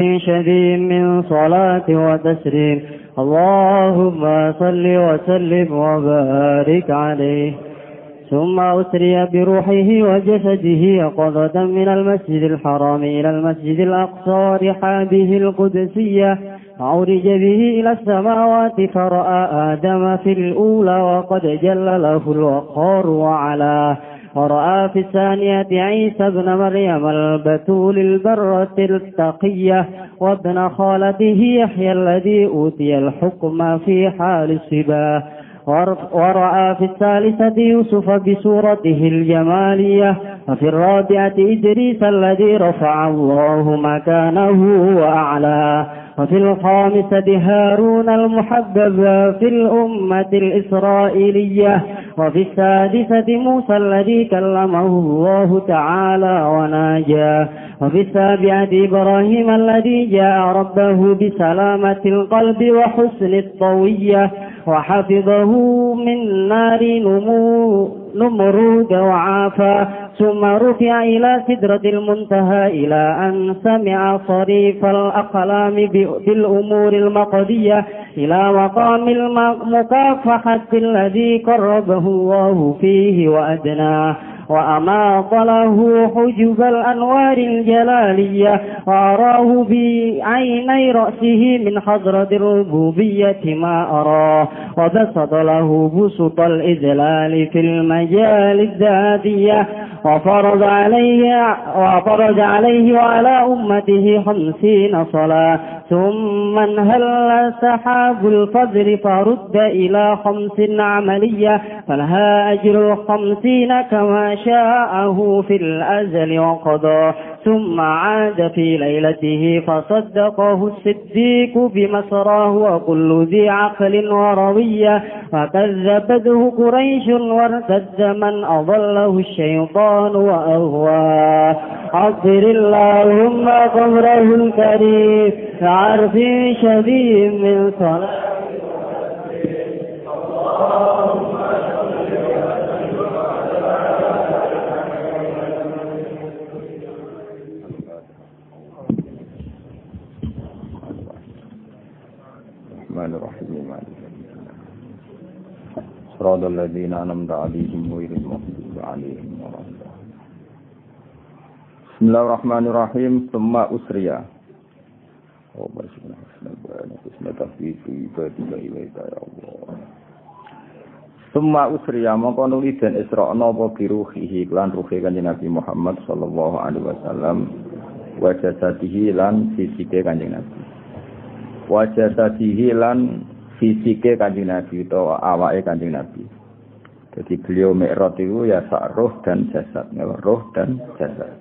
شديد من صلاة وتسليم. اللهم صل وسلم وبارك عليه. ثم أسري بروحه وجسده قضة من المسجد الحرام إلى المسجد الأقصى رحابه القدسية. عرج به إلى السماوات فرأى آدم في الأولى وقد جل له الوقار وعلاه. ورأى في الثانية عيسى ابن مريم البتول البرة التقية وابن خالته يحيى الذي أوتي الحكم في حال الصباه ورأى في الثالثة يوسف بصورته الجمالية وفي الرابعة إدريس الذي رفع الله مكانه وأعلاه وفي الخامسة هارون المحبب في الأمة الإسرائيلية وفي السادسة موسى الذي كلمه الله تعالى وناجاه وفي السابعة إبراهيم الذي جاء ربه بسلامة القلب وحسن الطوية وحفظه من نار نمرود وعافى ثم رفع إلى سدرة المنتهى إلى أن سمع صريف الأقلام بالأمور المقضية إلى مقام المكافحة الذي قربه الله فيه وأدناه. وأماط له حجب الأنوار الجلالية وأراه بعيني رأسه من حضرة الربوبية ما أراه وبسط له بسط الإذلال في المجال الذاتية. وفرض عليه وفرض عليه وعلى أمته خمسين صلاة. ثم انهل سحاب الفجر فرد إلى خمس عملية. فلها أجر الخمسين كما شاءه في الأزل وقضى. ثم عاد في ليلته فصدقه الصديق بمسراه وكل ذي عقل وروية فكذبته قريش وارتد من أضله الشيطان وأغواه عطر اللهم قبره الكريم. عرف شديد من صلاة الرحمن صراط الذين أنعمت عليهم غير المغضوب عليهم ولا بسم الله الرحمن الرحيم ثم أسريا Oh, bismillah, bismillah, bismillah, tafidhu ibadika ilaika ya Allah. Summa usriya mongko nuli den Isra napa biruhihi lan ruhi kanjeng Nabi Muhammad sallallahu alaihi wasallam wa jasadihi lan fisike kanjeng Nabi. Wa jasadihi lan fisike kanjeng Nabi utawa awake kanjeng Nabi. Jadi beliau mi'raj itu ya sak roh dan jasad, ya, roh dan jasad.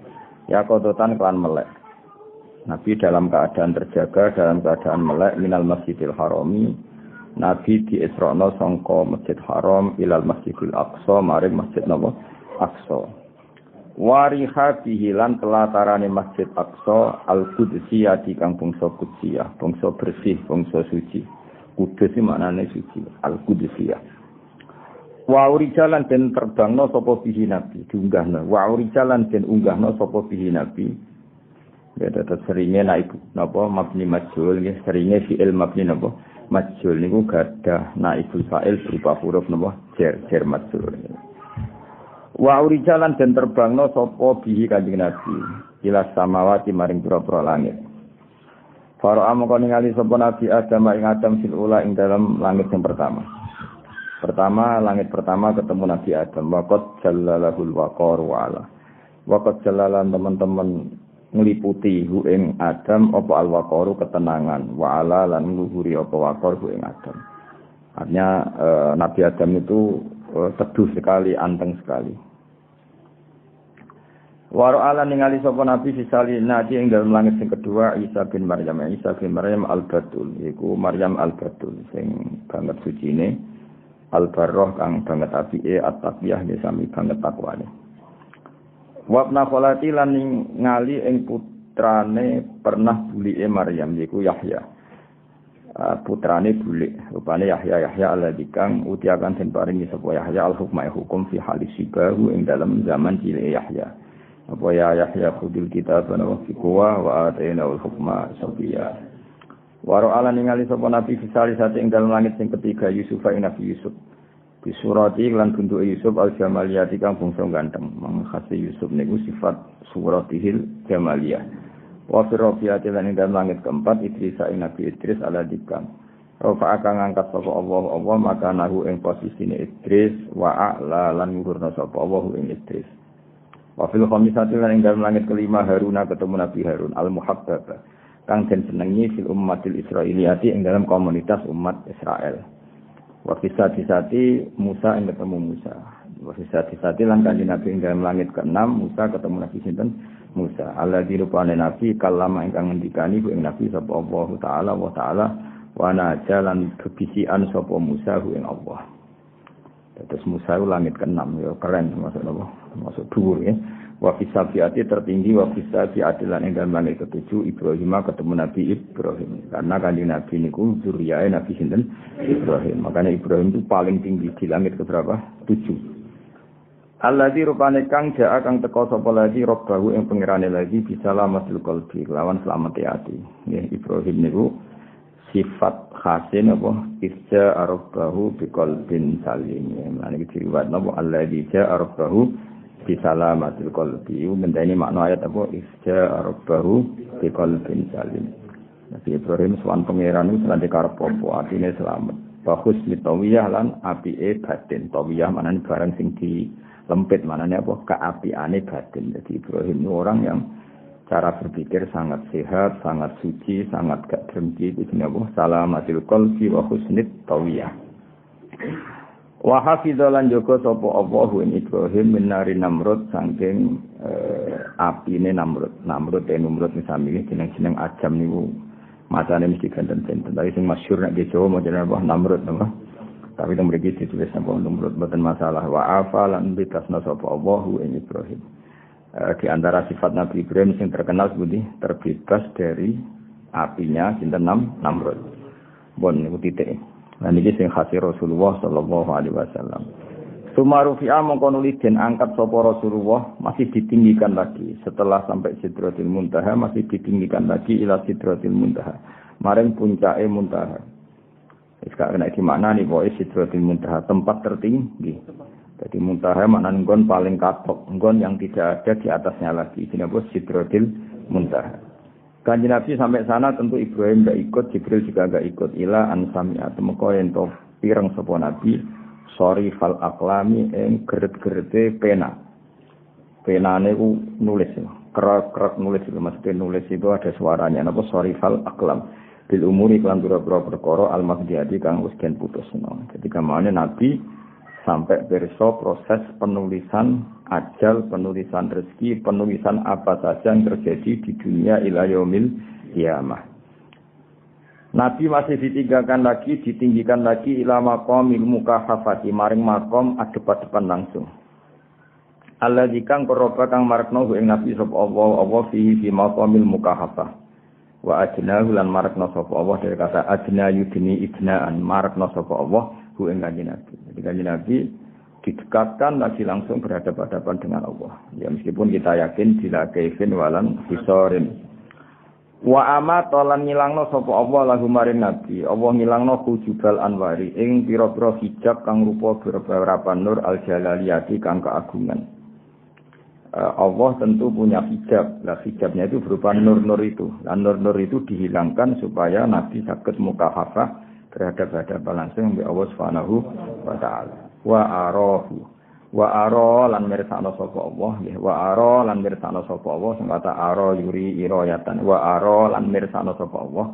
Ya kototan kelan melek. Nabi dalam keadaan terjaga, dalam keadaan melek minal masjidil harami. Nabi di Isra'na sangka masjid haram ilal masjidil aqsa, maring masjid napa? Aqsa. Wariha bihilan telatarane masjid aqsa al-Qudsiyah di kang bangsa Qudsiyah, bangsa bersih, bangsa suci. Kudus iki maknane suci, al-Qudsiyah. Wa urijalan den terbangno sapa bihi nabi, diunggahno. Wa urijalan den unggahno sapa bihi nabi. Ya tetap seringnya naik napa mabni majul nggih seringnya fi'il mabni napa majul niku gadah naibul fa'il berupa huruf napa jer jer majul. Wa urijalan dan terbangno sapa bihi kanjeng Nabi ila samawati maring pura-pura langit. Faro amko ningali sapa Nabi Adam ing Adam fil ula ing dalam langit yang pertama. Pertama langit pertama ketemu Nabi Adam waqad jalalahul waqar wa ala. Waqad jalalan teman-teman ngliputi hu ing Adam apa al-waqaru ketenangan wa ala lan ngluhuri apa waqar hu ing Adam. Artinya e, Nabi Adam itu e, teduh sekali, anteng sekali. Waro ala ningali sapa Nabi sisali nadi ing dalam langit sing kedua Isa bin Maryam. Isa bin Maryam al-Batul, iku Maryam al-Batul sing banget sucine al-Barroh kang banget apike at-taqiyah sami banget takwane. Wabna kholati lan ngali ing putrane pernah bulike Maryam yaiku Yahya. Uh, putrane bulik rupane Yahya Yahya alladzi kang utiakan den paringi sapa Yahya al hukma hukum fi halis sibahu ing dalam zaman cilik Yahya. Apa ya Yahya khudil kitab wa fiqwa wa atayna al hukma sabiya Waro ala ningali sapa nabi fisali sate ing dalem langit sing ketiga Yusuf ing Nabi Yusuf. Di surati lan bentuk Yusuf al jamaliyati kang bangsa ganteng. Mangkhase Yusuf niku sifat suratihil jamaliyah. Wa fi rafiati lan ing dalem langit keempat Idris ing Nabi Idris ala dikam. Rafa akan ngangkat sapa Allah Allah maka nahu ing posisine Idris wa a'la lan nguhurna sapa Allah ing Idris Wa fil khamisati lan ing dalem langit kelima Haruna ketemu Nabi Harun al muhabbaba kang den senengi fil ummatil Israiliyati ing dalam komunitas umat Israel. Wa sati Musa ing ketemu Musa. Wa sati lan kanjeng Nabi ing dalam langit keenam Musa ketemu Nabi sinten Musa. Allah dirupane Nabi kalama ingkang ngendikani ku ing Nabi sapa Allah taala wa taala wa najalan kebisian sapa Musa ku ing Allah. Terus Musa langit keenam, ya keren termasuk apa? Termasuk dhuwur ya. Wa fisabiati tertinggi wa fisabiati lan ing langit ketujuh Ibrahim ketemu Nabi Ibrahim. Karena kan Nabi niku zuriyae Nabi sinten Ibrahim. Makanya Ibrahim itu paling tinggi di langit keberapa? Tujuh. Alladzi rupane kang jaa kang teka sapa lagi robbahu ing pengirane lagi bisa lamatul qalbi lawan selamat hati. Nggih Ibrahim niku sifat khasin apa isja arabahu biqalbin salim lan iki diriwayat napa alladzi ja arabahu bi salamatil qalbi. Ngenteni makna ayat apa? Isja arabahu biqalbin salim. Nabi Ibrahim swan pangeran itu selante karep apa atine selamat. Bahus mitawiyah lan apike batin. Tawiyah manane barang sing di lempit manane apa? Keapiane batin. Jadi Ibrahim itu orang yang cara berpikir sangat sehat, sangat suci, sangat gak drengki. Itu jenenge salamatil qalbi wa husnit tawiyah. Wa hafidha lan jaga sapa Allah ing Ibrahim minari Namrud saking eh, apine Namrud. Namrud ten Namrud misami jeneng-jeneng ajam niku macane mesti ganten-ganten. Tapi sing masyhur nek di Jawa jenenge apa Namrud napa. Tapi itu mriki ditulis napa Namrud boten masalah. Wa afa lan bitasna sapa Allah ing Ibrahim. Eh, di antara sifat Nabi Ibrahim yang terkenal seperti terbebas dari apinya Nam Namrud. Bon niku titik. Nah niki sing khasi Rasulullah sallallahu alaihi wasallam. Sumarufi'a mongko den angkat sapa Rasulullah masih ditinggikan lagi setelah sampai Sidratil Muntaha masih ditinggikan lagi ila Sidratil Muntaha. Maring puncake Muntaha. Wis gak kena di mana nih pokoke Sidratil Muntaha tempat tertinggi. Jadi muntaha makna nggon paling katok, nggon yang tidak ada di atasnya lagi. Ini apa? Sidrodil muntaha. Kanji Nabi sampai sana tentu Ibrahim tidak ikut, Jibril juga tidak ikut. Ila ansami atemeko yang to pirang sopo Nabi, sorry fal aklami yang geret-gerete pena. Pena ini nulis, kerak-kerak nulis, maksudnya nulis itu ada suaranya. Apa sorry fal aklam. Bil umuri kelan bura-bura perkara al-maghdiyati kang wis putus. Jadi ke mana Nabi sampai berso proses penulisan ajal, penulisan rezeki, penulisan apa saja yang terjadi di dunia ilayomil kiamah. Nabi masih ditinggalkan lagi, ditinggikan lagi ilama komil muka hafati, maring makom adepat-depan langsung. Allah dikang koroba kang marakno ing Nabi sop Allah Allah fihi fi maqamil mukahafah. Wa adnahu lan marakno sop Allah dari kata adna yudni idnaan marakno sop Allah hu ing Nabi. Jadi Nabi didekatkan lagi langsung berhadapan-hadapan dengan Allah. Ya meskipun kita yakin bila kaifin walan bisorin. Wa ama tolan ngilangno sapa Allah lahu maring Nabi. Allah ngilangno hujubal anwari ing pira-pira hijab kang rupa beberapa nur al jalaliyati kang keagungan. Eh, Allah tentu punya hijab. Lah hijabnya itu berupa nur-nur itu. Dan nur-nur itu dihilangkan supaya Nabi sakit muka hafah terhadap hadapan langsung bi Allah Subhanahu wa taala. Wa arahu wa ara lan mirsakno sapa Allah nggih wa ara lan mirsakno sapa Allah sing kata ara yuri irayatan wa ara lan mirsakno sapa Allah.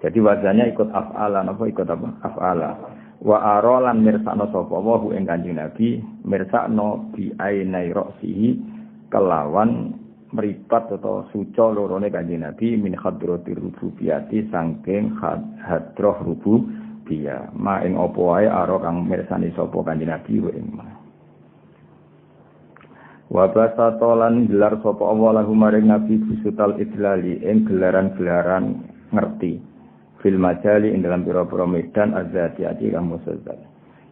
Jadi wajahnya ikut af'ala napa ikut apa? Af'ala. Wa ara lan mirsakno sapa Allah ing Kanjeng Nabi mirsakno bi ainai ra'sihi kelawan meripat atau suco lorone kanjeng Nabi min hadratir rububiyati saking hadroh rububiyah ma ing apa wae aro kang mirsani sapa kanjeng Nabi wa ing ma Wa basatolan gelar sapa Allah lahu maring Nabi bisutal idlali ing gelaran-gelaran ngerti. Fil majali ing dalam pira-pira medan azati ati kang musazzal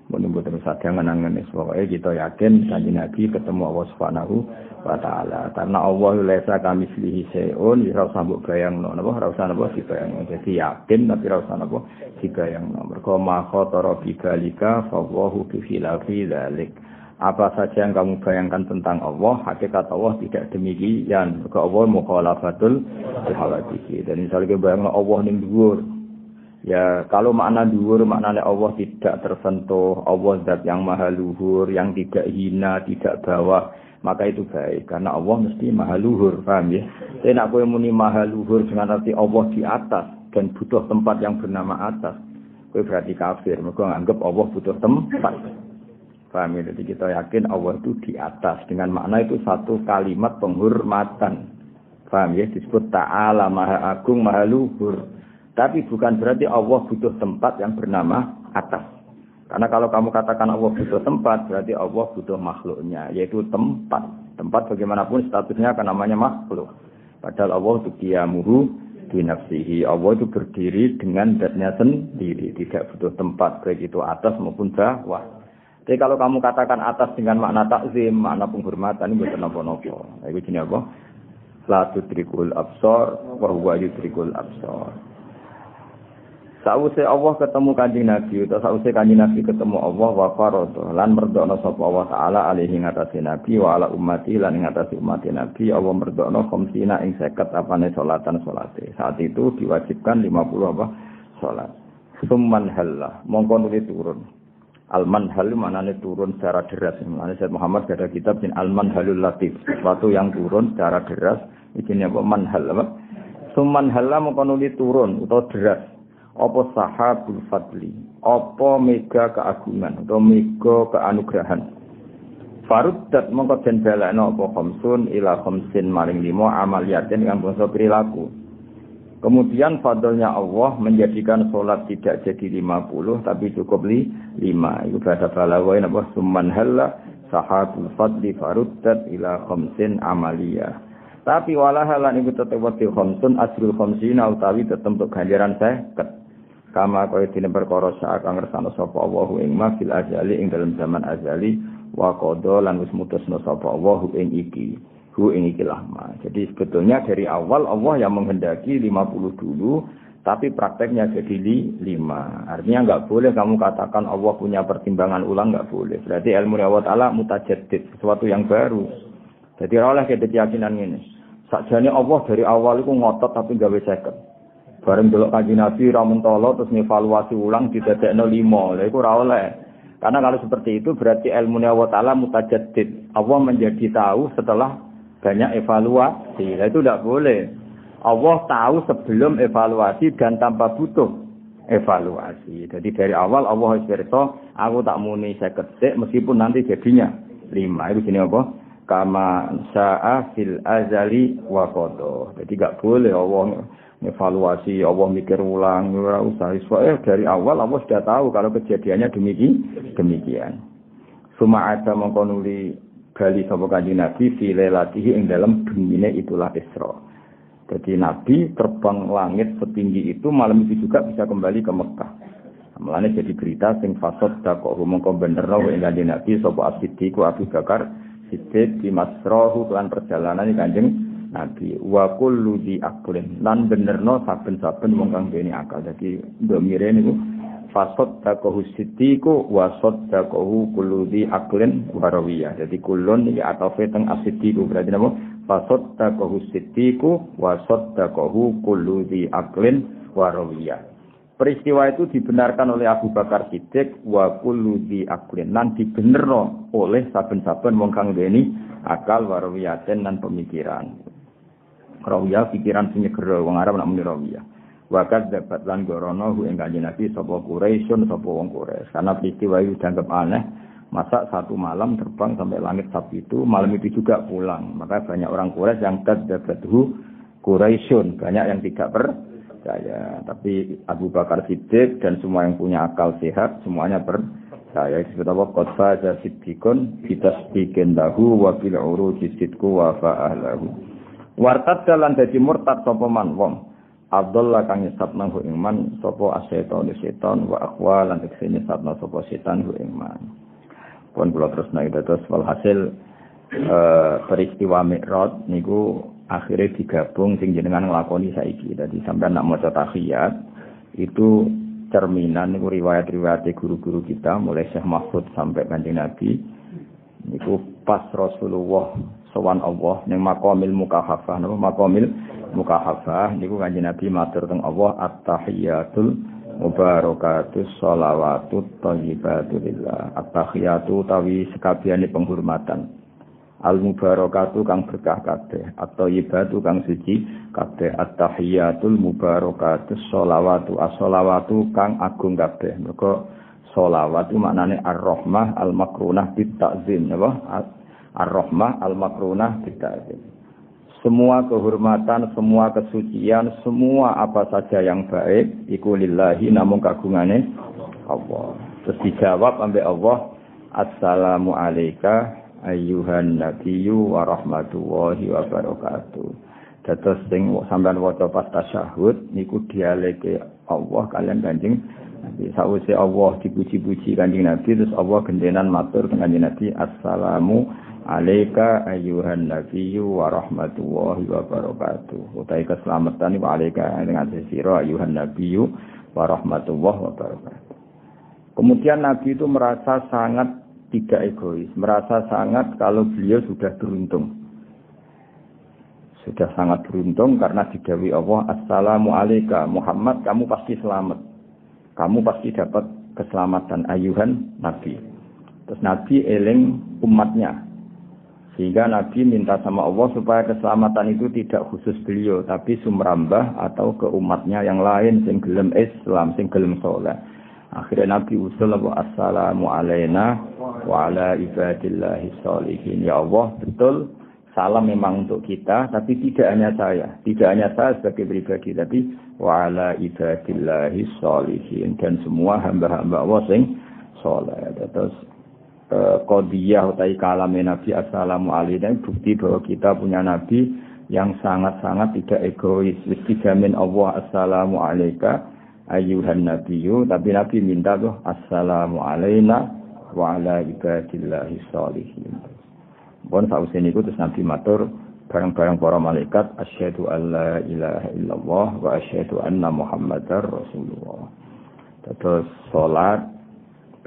Menunggu terus saja ngenangan Pokoknya kita yakin kanji Nabi ketemu Allah Subhanahu wa taala. Karena Allah lesa kami selihi seun, ya usah mbok bayangno, napa ora usah napa dibayangno. Jadi yakin tapi ora usah napa dibayangno. Mergo ma khatara bi balika fa Allahu bi khilafi dzalik. Apa saja yang kamu bayangkan tentang Allah, hakikat Allah tidak demikian. Ke Allah mukhalafatul bihalatihi. Dan misalnya bayangno Allah ning dhuwur, Ya, kalau makna dhuwur maknanya Allah tidak tersentuh, Allah zat yang maha luhur, yang tidak hina, tidak bawah, maka itu baik karena Allah mesti maha luhur, paham ya? Tapi nak kowe muni maha luhur dengan arti Allah di atas dan butuh tempat yang bernama atas. Kowe berarti kafir, mergo nganggep Allah butuh tempat. Paham ya? Jadi kita yakin Allah itu di atas dengan makna itu satu kalimat penghormatan. Paham ya? Disebut ta'ala maha agung, maha luhur. Tapi bukan berarti Allah butuh tempat yang bernama atas. Karena kalau kamu katakan Allah butuh tempat, berarti Allah butuh makhluknya, yaitu tempat. Tempat bagaimanapun statusnya akan namanya makhluk. Padahal Allah itu kiamuhu binafsihi. Allah itu berdiri dengan zatnya sendiri, tidak butuh tempat, baik itu atas maupun bawah. Jadi kalau kamu katakan atas dengan makna takzim, makna penghormatan, ini bukan nopo-nopo. Itu jenis apa? La tudrikul absor, wa huwa absor. Sausé Allah ketemu kanjeng Nabi utawa sausé kanjeng Nabi ketemu Allah wa lan merdokno sapa Allah taala alaihi ngatasi Nabi wa ala ummati lan ngatasi umat Nabi Allah merdokno khamsina ing 50 apane salatan salate. Saat itu diwajibkan 50 apa salat. Summan halla mongko nuli turun. Al manhal manane turun secara deras. Manane Syekh Muhammad ada kitab sin Al manhalul latif, sesuatu yang turun secara deras. Iki apa manhal apa? Summan halla mongko nuli turun utawa deras apa sahabul fadli apa mega keagungan atau mega keanugerahan Faruddat mongko den balekno apa khamsun ila khamsin maring limo amaliatin yang bangsa perilaku. Kemudian fadlnya Allah menjadikan sholat tidak jadi 50 tapi cukup li 5. Itu bahasa balawain apa summan halla sahabul fadli faruddat ila khamsin amaliyah. Tapi walahalan iku tetep wati khamsun asrul khamsina utawi untuk ganjaran saya kama kaya dene perkara sak kang ngersano sapa Allah ing mafil azali ing dalam zaman azali wa qada lan wis mutusna sapa Allah ing iki hu ing iki lama jadi sebetulnya dari awal Allah yang menghendaki 50 dulu tapi prakteknya jadi li, lima. Artinya nggak boleh kamu katakan Allah punya pertimbangan ulang nggak boleh. Berarti ilmu Allah Taala sesuatu yang baru. Jadi oleh kita keyakinan ini. Sakjane Allah dari awal itu ngotot tapi nggak bisa Bareng delok kanjeng Nabi ra terus ngevaluasi ulang didadekno 5. Lha iku ora oleh. Karena kalau seperti itu berarti ilmu Allah Ta'ala mutajaddid. Allah menjadi tahu setelah banyak evaluasi. Nah, itu tidak boleh. Allah tahu sebelum evaluasi dan tanpa butuh evaluasi. Jadi dari awal Allah berkata, aku tak muni saya ketik meskipun nanti jadinya lima. Itu sini apa? Kama sa'a fil azali wa. Jadi gak boleh Allah evaluasi Allah mikir ulang ora usah eh dari awal Allah sudah tahu kalau kejadiannya demikian demikian Suma ada mengkonuli gali sapa kanjeng Nabi fi lailatihi ing dalam bengine itulah Isra. Jadi Nabi terbang langit setinggi itu malam itu juga bisa kembali ke Mekah. Mulane jadi berita sing fasad dakok mongko benerno ing kanjeng Nabi sapa As-Siddiq Abu Bakar Siddiq di Masrahu lan perjalanan kanjeng Nabi wa kullu di aklin lan benerno saben-saben wong kang duweni akal. Dadi domire niku fasad taqahu sitiku wa saddaqahu kullu di aklin wa. Dadi kulun iki atafe teng berarti napa? Fasad taqahu sitiku wa saddaqahu kullu di rawiyah. Peristiwa itu dibenarkan oleh Abu Bakar Siddiq wa kullu di aklin lan dibenerno oleh saben-saben wong kang akal warawiyaten dan pemikiran. Rawiyah pikiran sing nyegero wong Arab nak muni rawiyah. Wakat dapat lan gorono hu ing kanjeng Nabi sapa Quraisyun wong Quraisy. Karena peristiwa itu dianggap aneh, masa satu malam terbang sampai langit sapi itu, malam itu juga pulang. Maka banyak orang Quraisy yang hu Quraisyun, banyak yang tidak percaya. Tapi Abu Bakar Siddiq dan semua yang punya akal sehat, semuanya percaya. Disebut apa? Qad faza siddiqun bitasdiqin lahu wa bil uruji sidqu wa fa'ahlahu. Wartad dalan dadi murtad sapa man wong. Abdullah kang nyesatna hu ing man sapa asetan setan wa aqwa lan tekse nyesatna sapa setan hu ing man. Pun kula terus naik terus walhasil eh, peristiwa Mi'raj niku akhirnya digabung sing jenengan nglakoni saiki. Dadi sampean nak maca tahiyat itu cerminan niku riwayat-riwayat guru-guru kita mulai Syekh Mahfud sampai Kanjeng Nabi niku pas Rasulullah sowan Allah. Ning maqamil mukahafah napa maqamil mukahafah niku kanjeng Nabi matur teng Allah at-tahiyatul mubarakatus sholawatut thayyibatu lillah at-tahiyatu tawi sekabehane penghormatan. Al mubarakatu kang berkah kabeh. At-thayyibatu kang suci kabeh. At-tahiyatul mubarakatus sholawatu as-sholawatu kang agung kabeh. Mergo sholawat maknane ar-rahmah al-makrunah bit ta'zim. Napa ar-rahmah al-makrunah ta'zim semua kehormatan, semua kesucian, semua apa saja yang baik iku lillahi namun kagungane Allah. Terus dijawab ambek Allah, Assalamu alayka ayyuhan nabiyyu wa rahmatullahi wa barakatuh. Dados sing sampean waca pas tasyahud niku dialeke Allah kalian Kanjeng Nabi. Sawise Allah dipuji-puji Kanjeng Nabi terus Allah gendenan matur Kanjeng Nabi, Assalamu alaika ayuhan nabiyyu wa rahmatullahi wa barakatuh. Utai keselamatan wa alaika dengan sesiro ayuhan nabiyyu wa rahmatullahi wa barakatuh. Kemudian Nabi itu merasa sangat tidak egois, merasa sangat kalau beliau sudah beruntung. Sudah sangat beruntung karena didawi Allah, Assalamu alaika Muhammad, kamu pasti selamat. Kamu pasti dapat keselamatan ayuhan Nabi. Terus Nabi eling umatnya, sehingga Nabi minta sama Allah supaya keselamatan itu tidak khusus beliau, tapi sumrambah atau ke umatnya yang lain, sing gelem Islam, sing gelem soleh. Akhirnya Nabi usul assalamu alaina wa ala ibadillahi sholihin. Ya Allah, betul salam memang untuk kita, tapi tidak hanya saya. Tidak hanya saya sebagai pribadi, tapi wa ala ibadillahi sholihin. Dan semua hamba-hamba Allah sing soleh. Terus kodiyah utai kalame Nabi Assalamu alaikum bukti bahwa kita punya Nabi yang sangat-sangat tidak egois. Wis dijamin Allah Assalamu alaika ayyuhan nabiyyu tapi Nabi minta tuh Assalamu alaina wa ala ibadillahi. Bon sausen niku terus Nabi matur bareng-bareng para malaikat asyhadu alla ilaha illallah wa asyhadu anna muhammadar rasulullah. Terus salat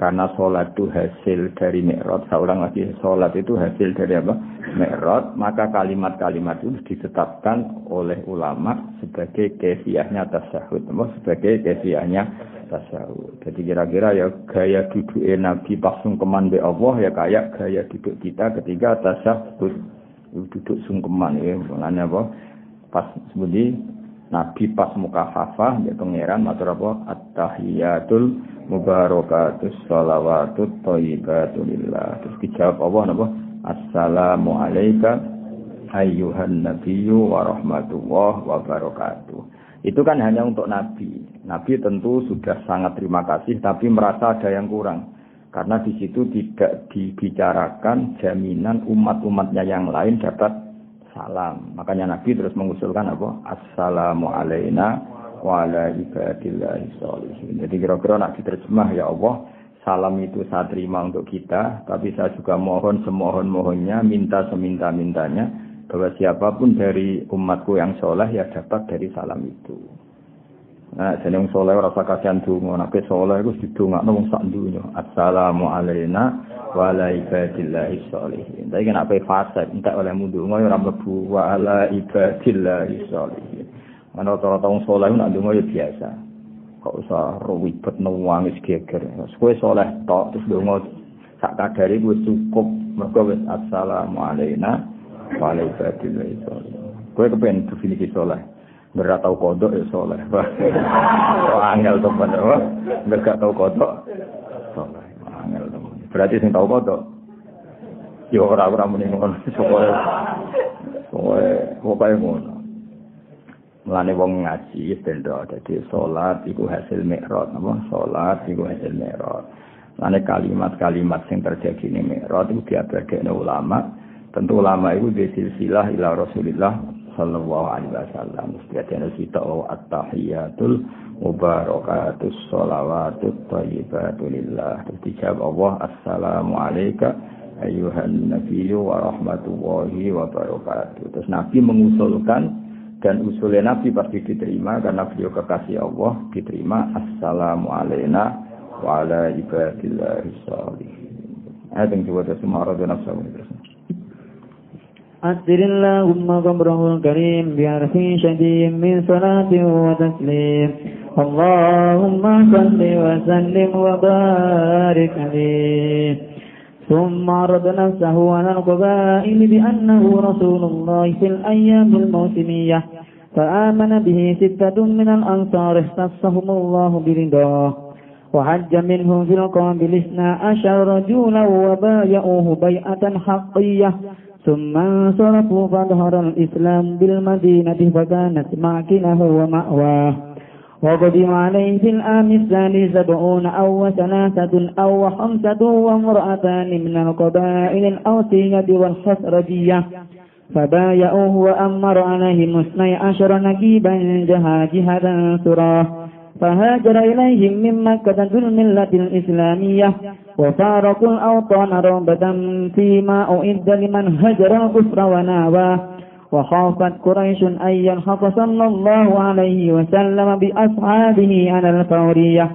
karena sholat itu hasil dari mi'rad, seorang lagi sholat itu hasil dari apa? Mi'rad, maka kalimat-kalimat itu ditetapkan oleh ulama sebagai kefiahnya tasahud, sebagai kefiahnya tasahud. Jadi kira-kira ya gaya duduk Nabi pas sungkeman be Allah ya kayak gaya duduk kita ketika tasahud duduk sungkeman ya, makanya apa? Pas seperti Nabi pas muka hafah, ya pangeran matur apa? At-tahiyatul mubarakatus sholawatut thayyibatulillah terus dijawab Allah napa? Assalamu alayka ayyuhan nabiyyu wa rahmatullah wa barakatuh. Itu kan hanya untuk nabi. Nabi tentu sudah sangat terima kasih tapi merasa ada yang kurang. Karena di situ tidak dibicarakan jaminan umat-umatnya yang lain dapat salam. Makanya Nabi terus mengusulkan apa? Assalamu alayna wa ala ibadillahi sholihin. Jadi kira-kira nak diterjemah ya Allah, salam itu saya terima untuk kita, tapi saya juga mohon semohon-mohonnya, minta seminta-mintanya, bahwa siapa pun dari umatku yang soleh ya dapat dari salam itu. Nah, jadi yang soleh rasa kasihan dungo, nabi soleh itu didungak nong sak dunya. Assalamu alayna wa ala ibadillahi sholihin. Tapi kenapa fase, entah oleh mundungo ya ramlebu wa ala ibadillahi sholihin. Ana rata-rata wong saleh nak ndonga ya biasa. Kok usah ribet nangis geger. Kowe saleh tok terus ndonga sak kadare wis cukup. Mergo wis assalamu alayna wa ala ibadillahi sholihin. Kowe kepen definisi saleh. Berat tau kodok ya soleh. Kok angel tuh pada wah. Gak tau kodok. Soleh. Angel tuh. Berarti sing tau kodok. Ya orang-orang mending ngono. Pokoknya. Pokoknya. Pokoknya ngono. Mulane wong ngaji benda dadi salat iku hasil mikrot apa salat iku hasil mikrot. Mulane kalimat-kalimat sing terjadi ning mikrot iku diabadekne ulama. Tentu ulama itu di silsilah ila Rasulillah sallallahu alaihi wasallam. Setiap kita oh at-tahiyatul mubarakatus sholawatut thayyibatu dijawab Allah assalamu alayka ayuhan nabiyyu wa rahmatullahi wa barakatuh. Terus Nabi mengusulkan dan usulnya Nabi pasti diterima karena beliau kekasih Allah diterima assalamu alaina wa ala ibadillahi sholihin. Ayat yang nafsu terus. Astagfirullahumma ghamrahul karim biarfi syadiyim min salatin wa taslim. Allahumma wa wa. ثم عرض نفسه على القبائل بأنه رسول الله في الأيام الموسمية فآمن به ستة من الأنصار اختصهم الله برضاه وحج منهم في القابل اثنا عشر رجولا وبايعوه بيعة حقية ثم انصرفوا فظهر الإسلام بالمدينة فكانت معكنه ومأواه وقدم عليه في العام الثاني سبعون أو ثلاثة أو خمسة وامرأتان من القبائل الأوسية والخسرجية. فبايعوه وأمر عليهم اثني عشر نكيبا جها جهدا سراه فهاجر إليهم من مكة ذو الملة الإسلامية. وفارقوا الأوطان رغبة فيما أعد لمن هجر الكفر وناواه وخافت قريش أن يلحق صلى الله عليه وسلم بأصحابه على الفورية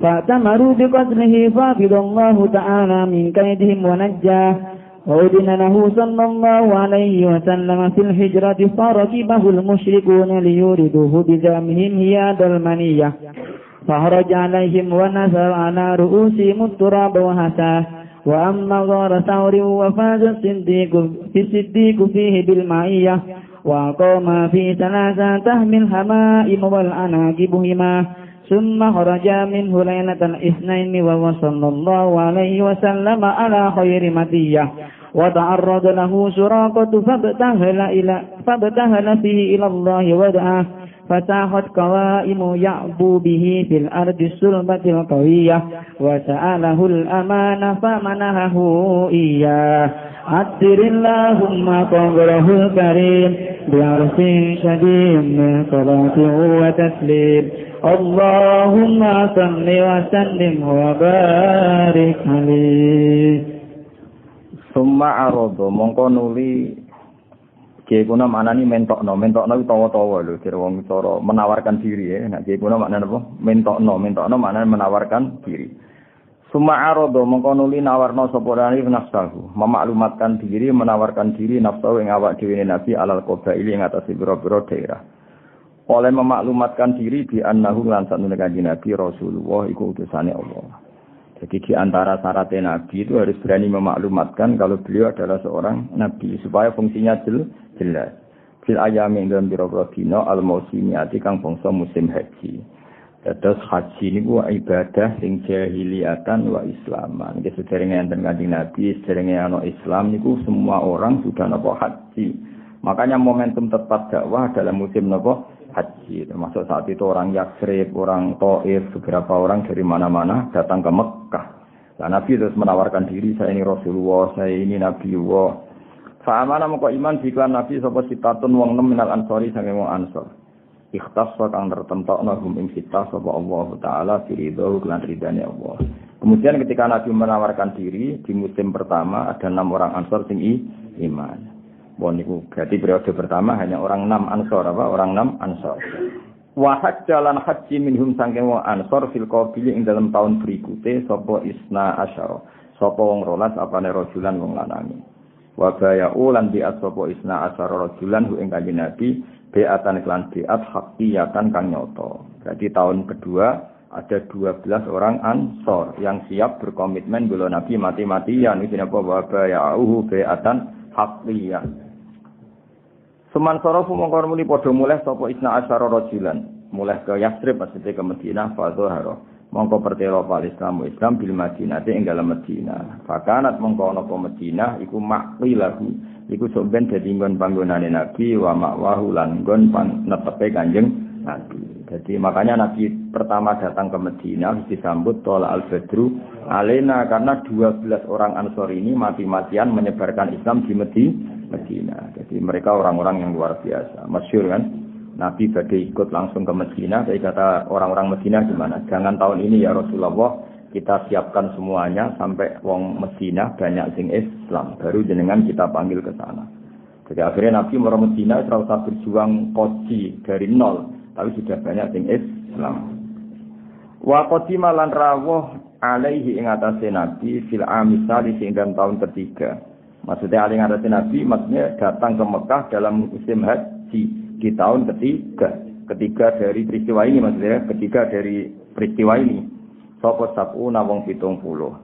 فاعتمروا بقتله فافض الله تعالى من كيدهم ونجاه. وأذن له صلى الله عليه وسلم في الهجرة فركبه المشركون ليوردوه بزعمهم هياد المنية. فخرج عليهم ونثر على رؤوسهم التراب وهساه وأما غار ثور وفاز الصديق في الصديق فيه بالمعية وقام في ثلاثة تهم الهمائم والأناجب هما ثم خرج منه ليلة الاثنين وصلى الله عليه وسلم على خير مدية. وتعرض له سراقة فابتهل, إلى فابتهل فيه إلى الله ودعاه. فساحت قوائم يعبو به في الأرض السلبة القوية وسأله الأمان فمنهه إياه عطر اللهم قبره الكريم بعرف شديد من صلاة وتسليم اللهم صل وسلم وبارك عليه ثم عرض mongko nuli Kiai kuna maknani mentokno, mentokno tawa-tawa lho, kira wong cara menawarkan diri ya. Nah, kiai kuna maknane apa? Mentokno, mentokno maknane menawarkan diri. Suma arodo mongko nuli nawarno sapa rani nafsahu, memaklumatkan diri, menawarkan diri nafsu ing awak dhewe Nabi alal qabaili ing atas pira-pira daerah. Oleh memaklumatkan diri di annahu lan sanune kanjeng Nabi Rasulullah iku utusane Allah. Jadi di antara syarat Nabi itu harus berani memaklumatkan kalau beliau adalah seorang Nabi supaya fungsinya jel, jelas. Fil ayami dalam biro dino al mausimiati kang bangsa musim haji. Terus haji ini gua ibadah sing jahiliyatan wa islaman. Jadi sederenge enten kanjeng Nabi, sederenge ana Islam niku semua orang sudah nopo haji. Makanya momentum tepat dakwah dalam musim nopo haji. Termasuk saat itu orang Yaksrib, orang Taif, beberapa orang dari mana-mana datang ke Mekah. Nah, Nabi terus menawarkan diri, saya ini Rasulullah, saya ini Nabi Allah. Fa'amana moko iman jika Nabi sapa sitatun wong nem minal ansori sange wong ansor. Ikhtas kang tertentokna hum ing sita sapa Allah taala firidho lan ridane Allah. Kemudian ketika Nabi menawarkan diri di musim pertama ada enam orang ansor sing iman. Bon niku berarti periode pertama hanya orang enam ansor apa? Orang enam ansor. Wahad jalan haji minhum sangking wong ansor fil qabili ing dalam tahun berikutnya sapa isna asyara. Sapa wong rolas apane rajulan wong lanangi. Wa baya ulan di sapa isna asyara rajulan hu ing kanjeng Nabi beatan iklan beat hakiyatan kang nyoto. Berarti tahun kedua ada 12 orang ansor yang siap berkomitmen bela Nabi mati-matian. Ini apa? Wa baya uhu beatan hakiyatan. Seman sorofu mongkor muni podo mulai sopo isna asyara rojulan. Mulai ke Yastrib maksudnya ke Medina. Fadzoharo. Mongko pertelo pal Islam Islam bil Madinah dalam Medina. Fakanat mongko ana Medina iku makwilahu. Iku sok ben dadi nggon panggonane Nabi wa makwahu lan nggon netepe Kanjeng Nabi. Jadi makanya Nabi pertama datang ke Medina disambut tol al-Badru alena karena 12 orang Ansor ini mati-matian menyebarkan Islam di Medina Medina. Jadi mereka orang-orang yang luar biasa. Masyur kan? Nabi badai ikut langsung ke Medina. Jadi kata orang-orang Medina gimana? Jangan tahun ini ya Rasulullah kita siapkan semuanya sampai wong Medina banyak sing Islam. Baru jenengan kita panggil ke sana. Jadi akhirnya Nabi mau Medina terus berjuang koji dari nol, tapi sudah banyak sing Islam. Wa qadima lan rawuh alaihi ing atase Nabi fil amisali sing tahun ketiga. Maksudnya alih atase Nabi maksudnya datang ke Mekah dalam musim haji di tahun ketiga. Ketiga dari peristiwa ini maksudnya ketiga dari peristiwa ini. Sopo sabu nawong pitung puluh.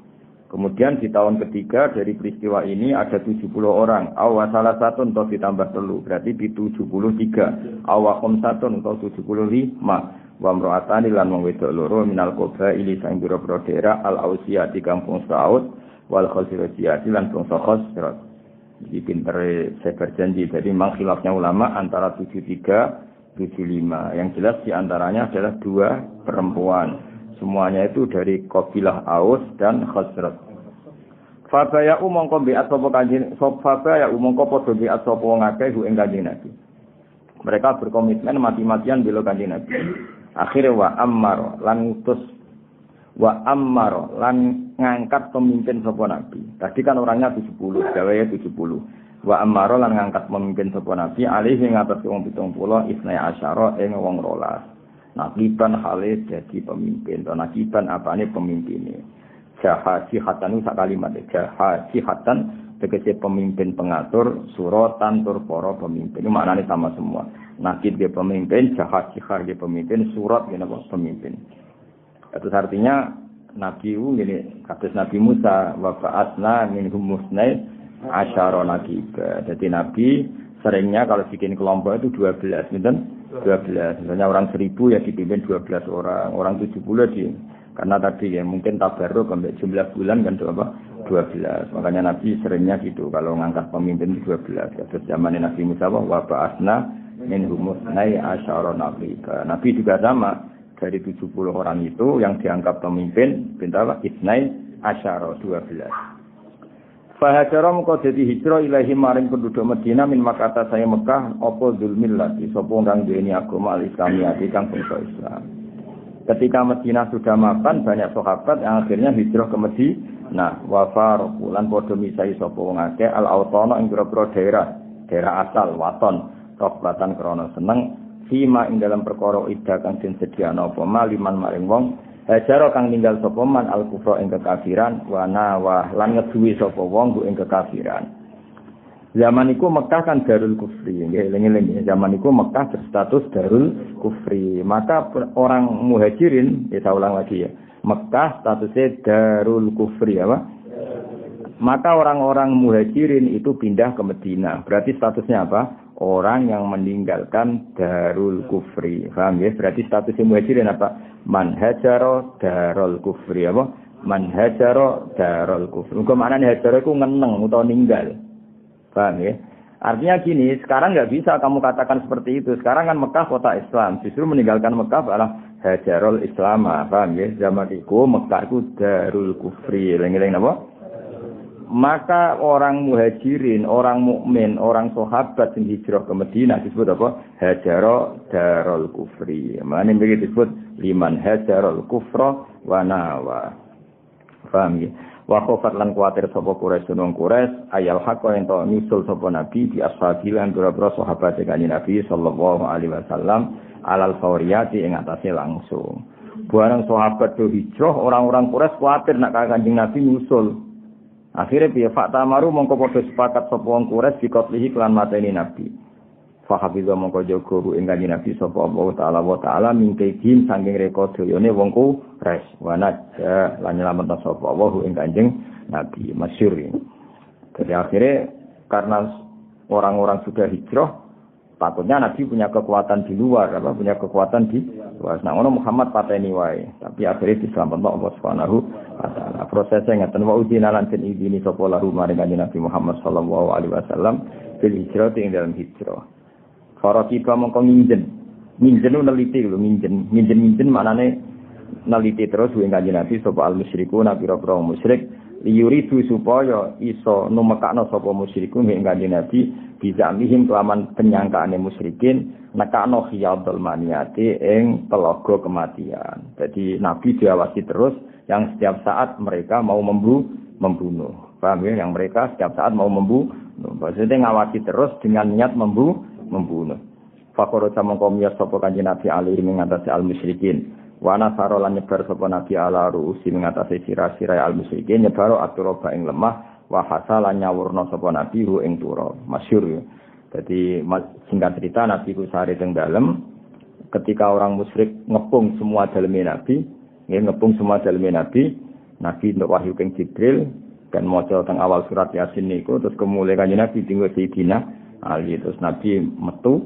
Kemudian di tahun ketiga dari peristiwa ini ada 70 orang. Awa salah satu untuk ditambah telu. Berarti di 73. Awa kom satu untuk 75. Wa mro'atani lan wong wedok loro minal kobra ili sang biro daerah al di kampung Saud wal khosirojiyati lan bangsa khosirot. Jadi pinter saya berjanji. Jadi memang khilafnya ulama antara 73 75. Yang jelas di antaranya adalah dua perempuan. Semuanya itu dari kabilah Aus dan Khazraj. Fabaya umongko biat sapa kanjeng Fabaya umongko padha biat sapa wong akeh ing Nabi. Mereka berkomitmen mati-matian bela kanjeng Nabi. Akhirnya wa ammar lan wa ammar lan ngangkat pemimpin sapa Nabi. Tadi kan orangnya 70, gawe 70. Wa ammar lan ngangkat pemimpin sapa Nabi alih ing atas wong 70 isnai asyara ing wong rolas. Nakiban hale jadi pemimpin. Nakiban apa ini pemimpinnya. Jahaji hatan itu kalimat. Jahaji hatan tegese pemimpin pengatur, suratan tur poro pemimpin. Ini maknanya sama semua. Nakib dia pemimpin, jahat jihar dia pemimpin, surat dia pemimpin. Itu artinya Nabi ini kata Nabi Musa wa fa'atna min humusnai asyara nakib. Jadi Nabi seringnya kalau bikin kelompok itu 12 gitu 12. Misalnya orang 1000 ya dipimpin 12 orang, orang 70 di karena tadi ya mungkin tabarruk sampai jumlah bulan kan apa 12. Makanya Nabi seringnya gitu kalau ngangkat pemimpin 12. Terus zaman Nabi Musa wa ba'asna min humusnai asyara nabi. Nabi juga sama dari 70 orang itu yang dianggap pemimpin pinta apa? Isnai asyara 12. Fahajara muka jadi hijrah ilahi maring penduduk Medina min makata saya Mekah opo zulmil lagi sopo kang duweni agama al-islamiyati kang bangsa Islam. Ketika Medina sudah makan banyak sahabat yang akhirnya hijrah ke Medina. Nah, wafa rokulan podo misai sopo wong akeh al autono ing daerah, daerah asal waton, robbatan krana seneng fima ing dalam perkara ida kang den sediano apa maliman maring wong Hajaro kang ninggal sapa man al kufra ing kekafiran wa nawah lan ngeduwi sapa wong ing kekafiran. Zaman iku Mekah kan darul kufri, nggih eling-eling zaman iku Mekah berstatus darul kufri. Maka orang muhajirin, ya saya ulang lagi ya. Mekah statusnya darul kufri apa? Maka orang-orang muhajirin itu pindah ke Medina. Berarti statusnya apa? Orang yang meninggalkan darul kufri. Paham ya? Berarti status muhajirin apa? Man hajaro darul kufri apa? Man hajaro darul kufri. Muga maknane hajaro iku ngeneng utawa ninggal. Paham ya? Artinya gini, sekarang nggak bisa kamu katakan seperti itu. Sekarang kan Mekah kota Islam. Justru meninggalkan Mekah adalah hajarul Islam. Paham ya? Zaman itu Mekah itu darul kufri. Lengi-lengi apa? Maka orang muhajirin, orang mukmin, orang sahabat yang hijrah ke Madinah disebut apa? Hajaro darul kufri. Mana begitu disebut liman hajarul kufra wa nawa. Paham ya? Wa khofat lan kuatir sapa Quraisy nang Quraisy ayal hakka ento nyusul sapa Nabi di ashabi lan pira-pira sahabat kanjeng Nabi sallallahu alaihi wasallam alal fauriyati ing atase langsung. Barang sahabat do hijrah orang-orang Quraisy kuatir nak kanjeng Nabi nyusul. Akhirnya piye fakta maru mongko padha sepakat sapa wong Quraisy dikotlihi kelan mateni Nabi. Fahabiza mongko jaga ru ing kanjeng Nabi sapa Allah taala wa taala mingke din saking reka doyone wong Quraisy. Wa najja lan nyelamet sapa Allah kanjeng Nabi masyhur. Jadi akhirnya karena orang-orang sudah hijrah takutnya Nabi punya kekuatan di luar apa punya kekuatan di luar nah Muhammad pateni wae tapi akhirnya diselamatkan Allah Subhanahu taala prosesnya ngeten wa udina lan den idini sapa lahu Nabi Muhammad sallallahu alaihi wasallam fil hijrah ing dalam hijrah. Farakiba mongko nginjen. Nginjen neliti lho nginjen. Nginjen nginjen maknane neliti terus ing kanjeng Nabi sapa al musyriku nabi pira musyrik. Liyuridu supaya iso numekakno sapa musyrikun ing kanjeng Nabi bisa mihim kelaman penyangkaane musyrikin nekakno khiyadul maniati ing telaga kematian. Jadi Nabi diawasi terus yang setiap saat mereka mau membu membunuh. Paham ya? Yang mereka setiap saat mau membunuh. Maksudnya ngawasi terus dengan niat membu membunuh. Fakoro sama komiyas sopo kanji Nabi Ali mengatasi al musyrikin. Wana saro lan nyebar sapa nabi ala ruusi mengatasi sirah-sirah al musyrikin nyebaro aturoba ing lemah wa hasala nyawurna sapa nabi hu ing turo masyhur ya. Jadi singkat cerita nabi ku sari teng dalem ketika orang musyrik ngepung semua daleme nabi nggih ngepung semua daleme nabi. Nabi untuk wahyu king Jibril dan maca teng awal surat Yasin niku terus kemuliaan kanjeng nabi tinggal Sayyidina Ali terus nabi metu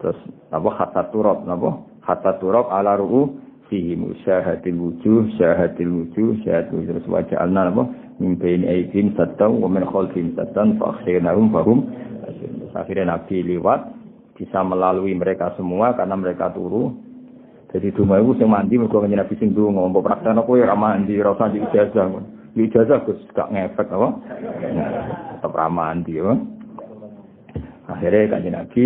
terus apa hatta turab napa hatta turab ala ru'u fihi musyahadil wujuh syahadil wujuh syahadil terus wajah alna apa min bain aidin sattan wa min khalfin sattan fa akhirnahum fahum akhirnya nabi lewat bisa melalui mereka semua karena mereka turu jadi duma itu sing mandi mergo kanjeng nabi sing dungo mbok praktekno kowe ora mandi ora usah di ijazah di ijazah Gus gak ngefek apa tetap ramandi ya akhirnya kanjeng nabi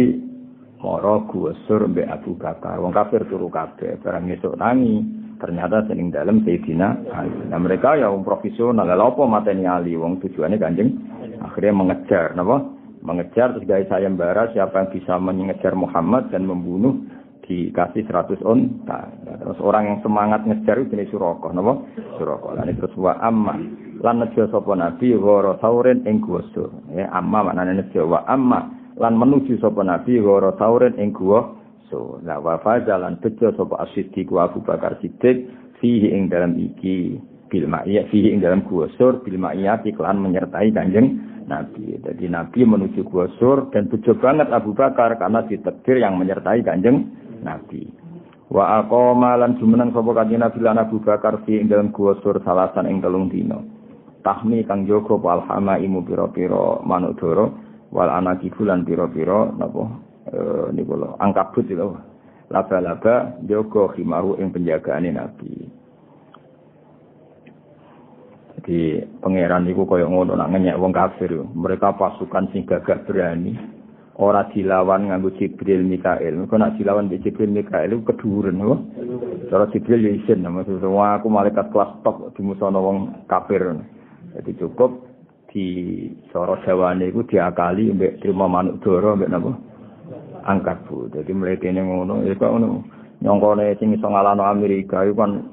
moro gusur mbek Abu Bakar. Wong kafir turu kabeh, barang esuk nangi. Ternyata sening dalam Sayyidina Ali. Nah mereka ya wong profesional. Lalu apa mateni Ali? Wong tujuannya kanjeng akhirnya mengejar, napa? Mengejar terus guys sayembara siapa yang bisa mengejar Muhammad dan membunuh dikasih 100 onta. Nah, terus orang yang semangat ngejar itu jenis Suroko, napa? Suroko. Lan terus wa amma lan nejo sapa nabi ghara sauren ing gusur. Ya amma maknane nejo wa amma lan menuju sapa nabi wara tauren ing guwa so la wa fazalan bejo sapa asiddiq wa Abu Bakar Siddiq fihi ing dalam iki bil ma'iyah fihi ing dalam guwa sur bil iklan menyertai kanjeng Nabi. Jadi Nabi menuju gua sur dan bejo banget Abu Bakar karena ditakdir yang menyertai kanjeng Nabi. Wa aqama lan jumeneng sapa kanjeng Nabi lan Abu Bakar fi ing dalam gua sur salasan ing telung dino. Tahmi kang jogo palhama imu pira-pira manuk doro wal anak bulan piro-piro napa? E, niku lho angkabut lho. Laba-laba jaga khimaru ing penjagaane nabi. Jadi pangeran niku kaya ngono nak ngenyek wong kafir mereka pasukan sing gagah berani ora dilawan nganggo Jibril Mikael kok nak dilawan di Jibril Mikael iku keduren lho cara Jibril ya isin maksudnya aku malaikat kelas top dimusono wong kafir. Jadi cukup di soro jawane iku diakali mbek terima manuk doro mbek napa? Angkat bu jadi ini ngono ya kok ngono. Nyongkone sing iso Amerika itu kan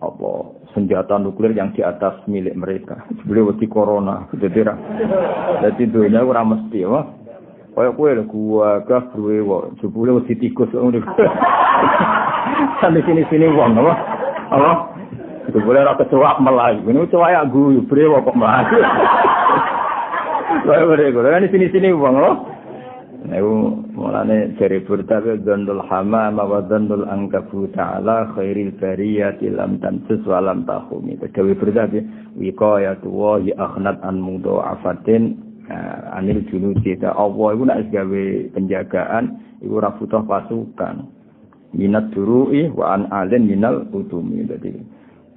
apa? Senjata nuklir yang di atas milik mereka. Sebelum wedi corona. Jadi jadi dunia ora mesti ya kaya kowe lho gua gak duwe wa jebule wedi tikus ngono sampe sini-sini wong apa apa boleh ora kecoak melayu. Ini kecoak ya guyu, brewo kok melayu. Kaya boleh gue, kan sini-sini uang loh. Niku mulane jari burda ke hama wa dandul angkabu ta'ala khairil bariyati lam tansus wa lam tahumi. Kedawi burda ke wiqayatu wa hi akhnat an mudha'afatin anil junudi. Allah iku nak gawe penjagaan iku ora butuh pasukan. Minat duru'i wa an alin minal utumi. Jadi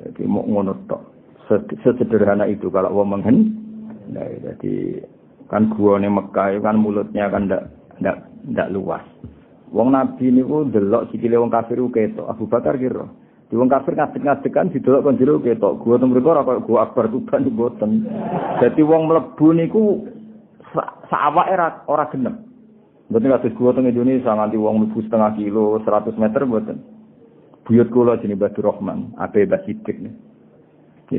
jadi mau ngono tok. Sesederhana itu kalau wong menghen. Nah, jadi kan gua nih Mekah kan mulutnya kan ndak ndak ndak luas. Wong Nabi niku delok sikile wong kafir ketok. Abu Bakar kira. Di wong kafir ngadeg-ngadeg kan kon jero ketok. Gua teng mriku ora kaya gua akbar tuban boten. Dadi wong mlebu niku sawake ora ora genep. Mboten kados gua teng Indonesia nganti wong mlebu setengah kilo, 100 meter mboten. Buyut kula jenenge Badur Rahman, Basidik nih.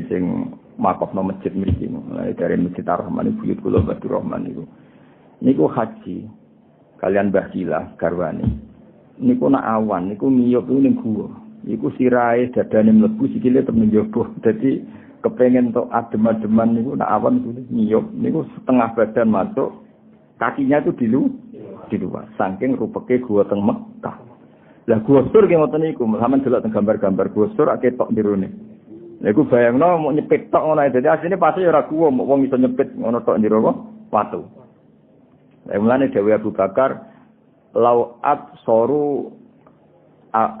Sing makofno masjid mriki mulai dari masjid Ar-Rahman buyut kula Badur Rahman niku niku haji kalian Mbah Jilah garwane niku nak awan niku ngiyup ning gua niku sirahe dadane mlebu sikile temen njaba dadi kepengen tok adem-ademan niku nak awan niku ngiyup niku setengah badan masuk kakinya tuh di lu di luar saking rupeke gua teng Mekah lah gua sur ki ngoten niku sampean delok teng gambar-gambar gua sur akeh tok dirune Lha iku bayangno mau nyepit tok ngono ae. Dadi asline pasti ora kuwo wong iso nyepit ngono tok apa? Watu. Lah mulane Dewi Abu Bakar lau ab soru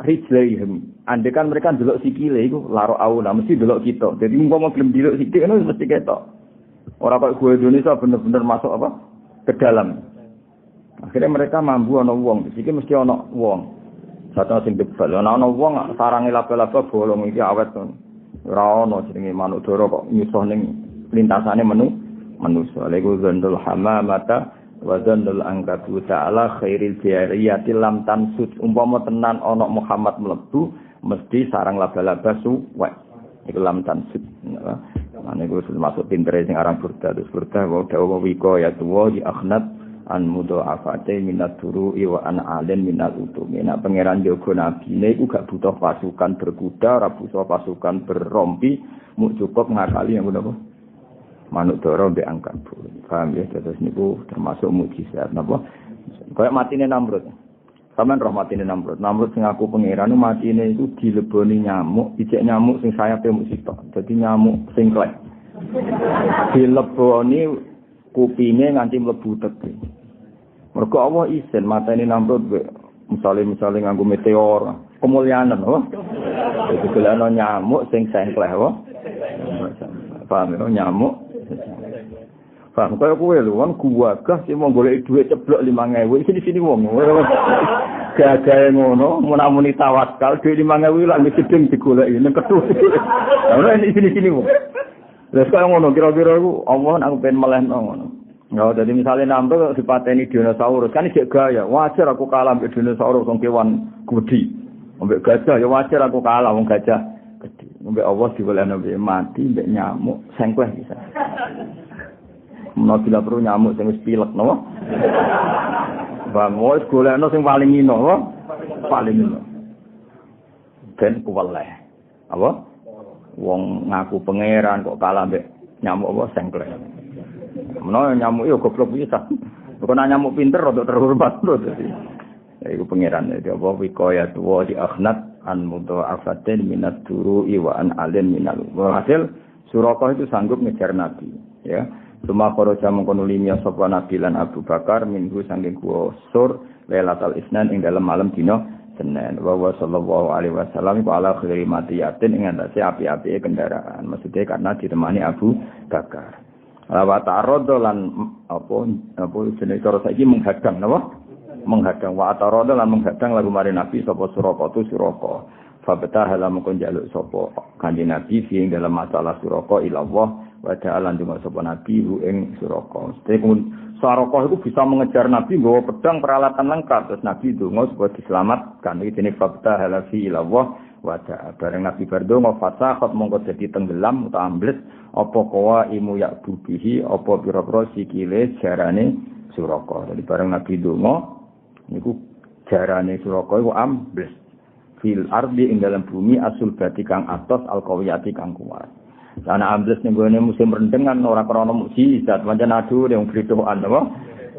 rijlaihim. Andai kan mereka delok sikile iku laro aula mesti delok kita. Jadi umpama gelem delok sikile kan mesti ketok. Ora kok gue Indonesia bener-bener masuk apa? ke dalam. Akhirnya mereka mampu ana wong, iki mesti ana wong. Satu sing debal, ana ana wong sarange laba-laba bolong iki awet. Ora ana jenenge manuk doro kok nyusuh ning lintasane menu manusa. Lha iku zandul hamamata wa zandul angkatu ta'ala khairil jariyati lam tansut. Umpama tenan ana Muhammad mlebu mesti sarang laba-laba suwek. Iku lam tansut. Ane iku masuk pintere sing aran burda terus burda wa dawa wiko ya tuwa di akhnat an mudo afate minat turu iwa an alen minat utumi. Nah pangeran jogo nabi ini iku gak butuh pasukan berkuda, ora butuh pasukan berrompi, mu cukup ngakali yang apa? Manuk doro mbek angkat bulu. Paham ya? Terus niku termasuk mukjizat napa? Kayak matine Namrud. Sampeyan roh matine Namrud. Namrud sing aku pangeran matine itu dileboni nyamuk, ijek nyamuk sing sayape mung sitok. Dadi nyamuk sing klek. Dileboni kupinge nganti mlebu teke. Mergo Allah isin mateni Namrud misale misale nganggo meteor, kemuliaan oh. Itu gelano nyamuk sing sengkleh oh. Paham ya nyamuk Paham, kaya kue lho, kan gagah sih mau golek duit ceblok lima ngewe, sini sini wong. Gagah yang ngono, mau tawaskal, duit lima ngewe lah, ini sedeng di golek ini, kedua. Nah, ini sini sini wong. Lalu kaya ngono, kira-kira aku, Allah, aku pengen meleh ngono. Nah, jadi misalnya nambah dipateni dinosaurus, kan ini gaya, wajar aku kalah ambil dinosaurus, orang kewan gudi. Ambil gajah, ya wajar aku kalah, orang gajah. Ambek Allah dibolehno mati, ambek nyamuk, sengkleh bisa. menawa bila perlu nyamuk sing wis pilek napa Bang, wis golekno sing paling ino, apa? Paling ino. Ben kuweleh. Apa? Wong ngaku pangeran kok kalah mbek nyamuk apa sengklek. Menawa nyamuk yo goblok bisa. Bukan nyamuk pinter untuk terhormat lho dadi. Ya iku pangeran ya apa wikoya tuwa akhnat an mudo afatin minat turu iwa an alen minal. Hasil Suraka itu sanggup ngejar Nabi, ya. Suma kharaja mengkono limya sapa Nabi lan Abu Bakar minggu saking gua sur Lailatul Isnan ing dalam malam dina Senin. Wa sallallahu alaihi wasallam ku ala khairi matiyatin ing antase api-api kendaraan. Maksudnya karena ditemani Abu Bakar. Wa ta'arrada lan apa apa jenenge cara saiki menghadang napa? Menghadang wa ta'arrada lan menghadang lagu mari Nabi sapa Suraka tu Suraka. Fa betah halam kon jaluk sapa Nabi sing dalam masalah Suraka ila Allah wa ta'ala ndonga sapa nabi hu ing suraka. Saroko itu bisa mengejar Nabi bawa pedang peralatan lengkap terus Nabi donga supaya diselamatkan iki dene fakta halafi ilawah wada bareng Nabi bardonga fasakhat mongko dadi tenggelam utawa ambles apa kawa imu yak bubihi apa pira-pira sikile jarane suraka jadi bareng Nabi donga niku jarane suraka iku ambles fil ardi ing dalam bumi asul bati kang atos al kang kuat Sana ambles ning gone musim rendeng kan ora krana mukjizat, pancen adu yang britokan apa?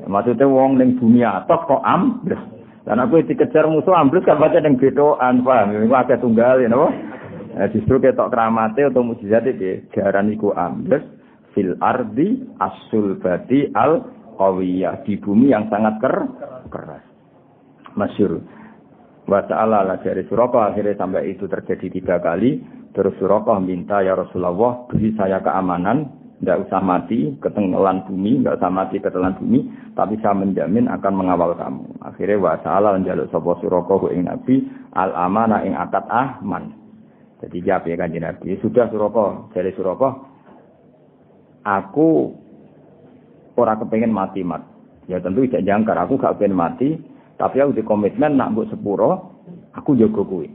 Maksudnya wong ning bumi atas kok ambles. Dan aku dikejar musuh ambles kan pancen ning britokan, paham? Iku akeh tunggal ya napa? Justru ketok keramate atau mukjizat iki jaran iku ambles fil ardi asul bati al qawiyah di bumi yang sangat ker keras. Masyur. Wa ta'ala lah dari Suraka akhirnya sampai itu terjadi tiga kali. Terus Suraqah minta ya Rasulullah beri saya keamanan, tidak usah mati ketelan bumi, tidak usah mati ketelan bumi, tapi saya menjamin akan mengawal kamu. Akhirnya wa ta'ala menjaluk sapa Suraqah ing Nabi. Al amana ing akad ahman. Jadi jawab ya kan Nabi, sudah Suraqah, jadi Suraqah. Aku ora kepengen mati mat. Ya tentu tidak jangkar, aku gak pengen mati, tapi aku di komitmen nak mbok sepuro, aku jaga kuwi.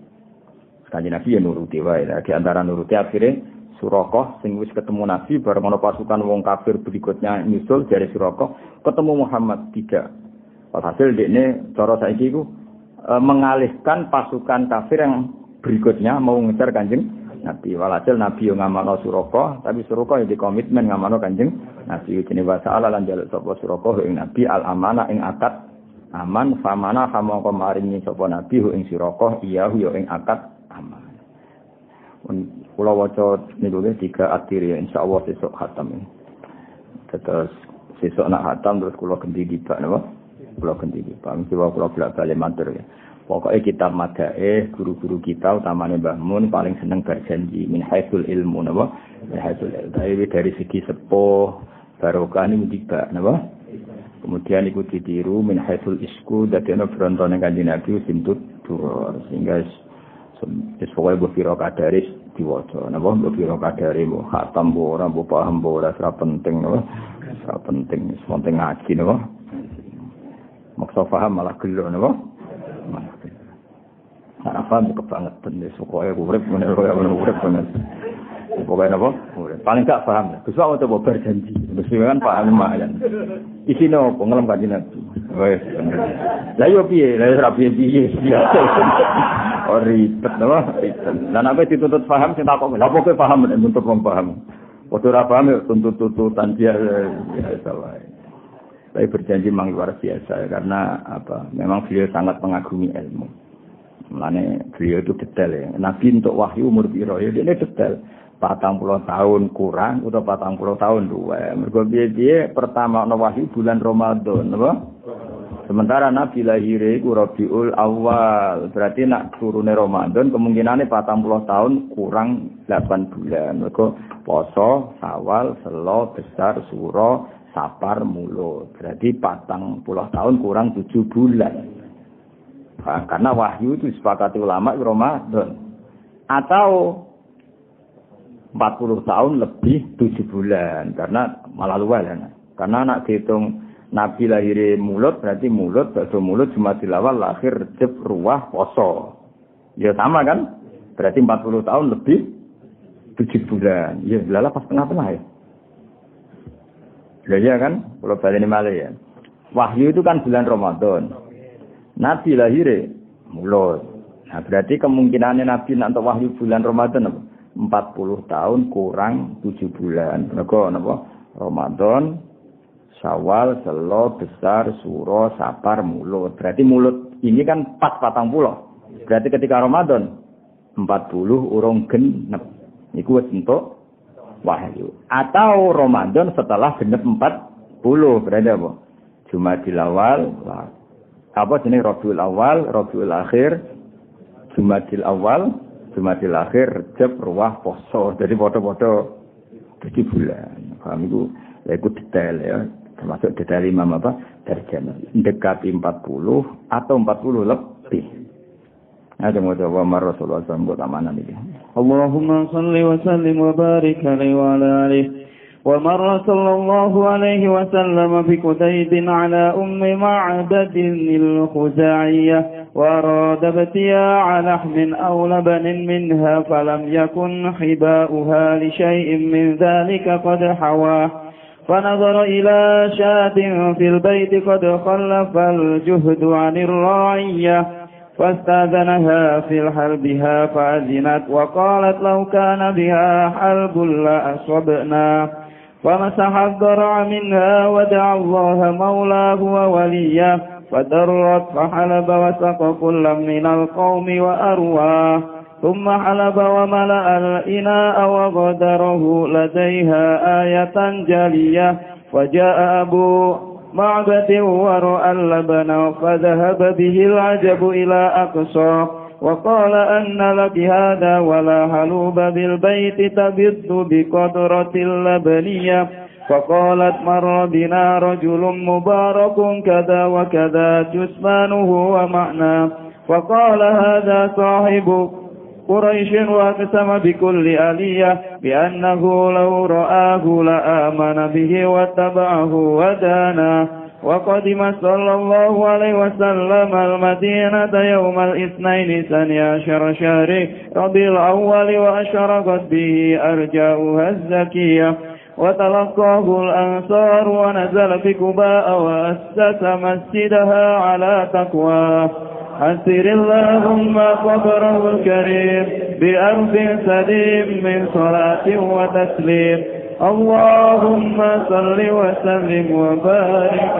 Kanjeng Nabi ya nuruti wae. Di antara nuruti akhirnya Surakoh sing wis ketemu Nabi bareng ana pasukan wong kafir berikutnya nyusul dari Surakoh ketemu Muhammad tidak. Hasil dekne cara saiki iku e, mengalihkan pasukan kafir yang berikutnya mau ngejar Kanjeng Nabi. Walhasil Nabi yang ngamalno Surakoh tapi Surakoh yang dikomitmen ngamalno Kanjeng Nabi jenenge wa ta'ala lan jaluk sapa Surakoh ing Nabi al amanah ing akad aman famana famangka maringi sapa Nabi ing Surakoh iya yo ing akad aman. Kula waca niku tiga atir ya insyaallah sesuk khatam ini. Terus sesuk nak khatam terus kula ganti dibak napa? Kula ganti dibak. Mesti kula bolak balik matur ya. Pokoknya kita madae guru-guru kita utamanya Mbah Mun paling seneng berjanji min haitsul ilmu napa? Min haitsul ilmu. Dari segi sepuh barokah ini tiba napa? Kemudian ikut ditiru min haitsul isku dadi ana brontone Kanjeng Nabi sintut duror sehingga wis pokoke mbok pira kadaris diwaca. Napa mbok pira kadare mbok khatam mbok ora mbok paham mbok ora ora penting napa? Ora penting penting ngaji napa? Maksa paham malah gelo napa? Nah, paham kebangetan ya, pokoknya urip bener kaya urip bener. Pokoknya apa? Paling gak paham. Gus Pak coba berjanji. Gus kan paham lumayan. Isine apa ngelem kanjeng Nabi. Wes. Lah yo piye? Lah ora piye-piye. Oh ribet apa? Ribet. Lah nek dituntut paham lha kok paham nek nuntut wong paham. Padha ora paham yo tuntut-tuntutan dia biasa wae. Tapi berjanji memang luar biasa karena apa? Memang beliau sangat mengagumi ilmu. Mulane beliau itu detail ya. Nabi untuk wahyu umur piro ya dia detail. Patang puluh tahun kurang atau patang puluh tahun dua. Mereka dia pertama no wahyu bulan Ramadan, apa? Sementara Nabi lahir itu Rabiul Awal. Berarti nak turunnya Ramadan kemungkinannya patang puluh tahun kurang 8 bulan. Mereka poso, sawal, selo, besar, suro, sapar, mulut. Berarti patang puluh tahun kurang tujuh bulan. Nah, karena wahyu itu disepakati ulama Ramadan. Atau 40 tahun lebih 7 bulan. Karena malah luar ya. Karena anak dihitung Nabi lahir mulut berarti mulut, bakso mulut cuma dilawal lahir recep ruah poso. Ya sama kan? Berarti 40 tahun lebih 7 bulan. Ya lala pas tengah-tengah ya. Ya, ya kan? Kalau balik ini malah ya. Wahyu itu kan bulan Ramadan. Nabi lahir mulut. Nah, berarti kemungkinannya Nabi nanti wahyu bulan Ramadan apa? 40 tahun kurang 7 bulan. Mereka apa? Ramadan, Syawal, Selo, Besar, Suro, Sapar, Mulut. Berarti mulut ini kan pas patang pulau. Berarti ketika Ramadan 40 urung genep. Iku wis entuk wahyu. Atau Ramadan setelah genep 40 berarti apa? Jumadil awal, apa jenis Rabiul Awal, Rabiul Akhir, Jumadil Awal, Jumadil Akhir, Rejab, Ruah, Poso. Jadi foto-foto tujuh bulan. Paham itu? Ya itu detail ya. Termasuk detail imam apa? Darjana. Dekati 40 atau 40 lebih. Ada mau coba Rasulullah SAW buat amanan ini. Allahumma salli wa sallim wa barik alaihi wa ala alihi. ومر صلى الله عليه وسلم بكتيب على أم معبد الخزاعية وأراد ابتياع لحم أو لبن منها فلم يكن حباؤها لشيء من ذلك قد حواه. فنظر إلى شاة في البيت قد خلف الجهد عن الراعية فاستأذنها في حلبها فأذنت وقالت لو كان بها حلب لأصبنا. فمسح الضرع منها ودعا الله مولاه ووليه فدرت فحلب وسق كل من القوم وأرواه. ثم حلب وملأ الإناء وغدره لديها آية جلية. وجاء أبو معبد ورأى اللبن فذهب به العجب إلى أقصاه. وقال أن لك هذا ولا حلوب بالبيت تبض بقدرة اللبنية. فقالت مر بنا رجل مبارك كذا وكذا جسمانه ومعناه فقال هذا صاحب قريش وأقسم بكل آلية بأنه لو رآه لآمن به واتبعه وداناه وقدم صلى الله عليه وسلم المدينة يوم الاثنين ثاني عشر شهر ربيع الأول وأشرقت به أرجاؤها الزكية. وتلقاه الأنصار ونزل في كباء وأسس مسجدها على تقواه حسر اللهم قبره الكريم بأرض سليم من صلاة وتسليم. اللهم صل وسلم وبارك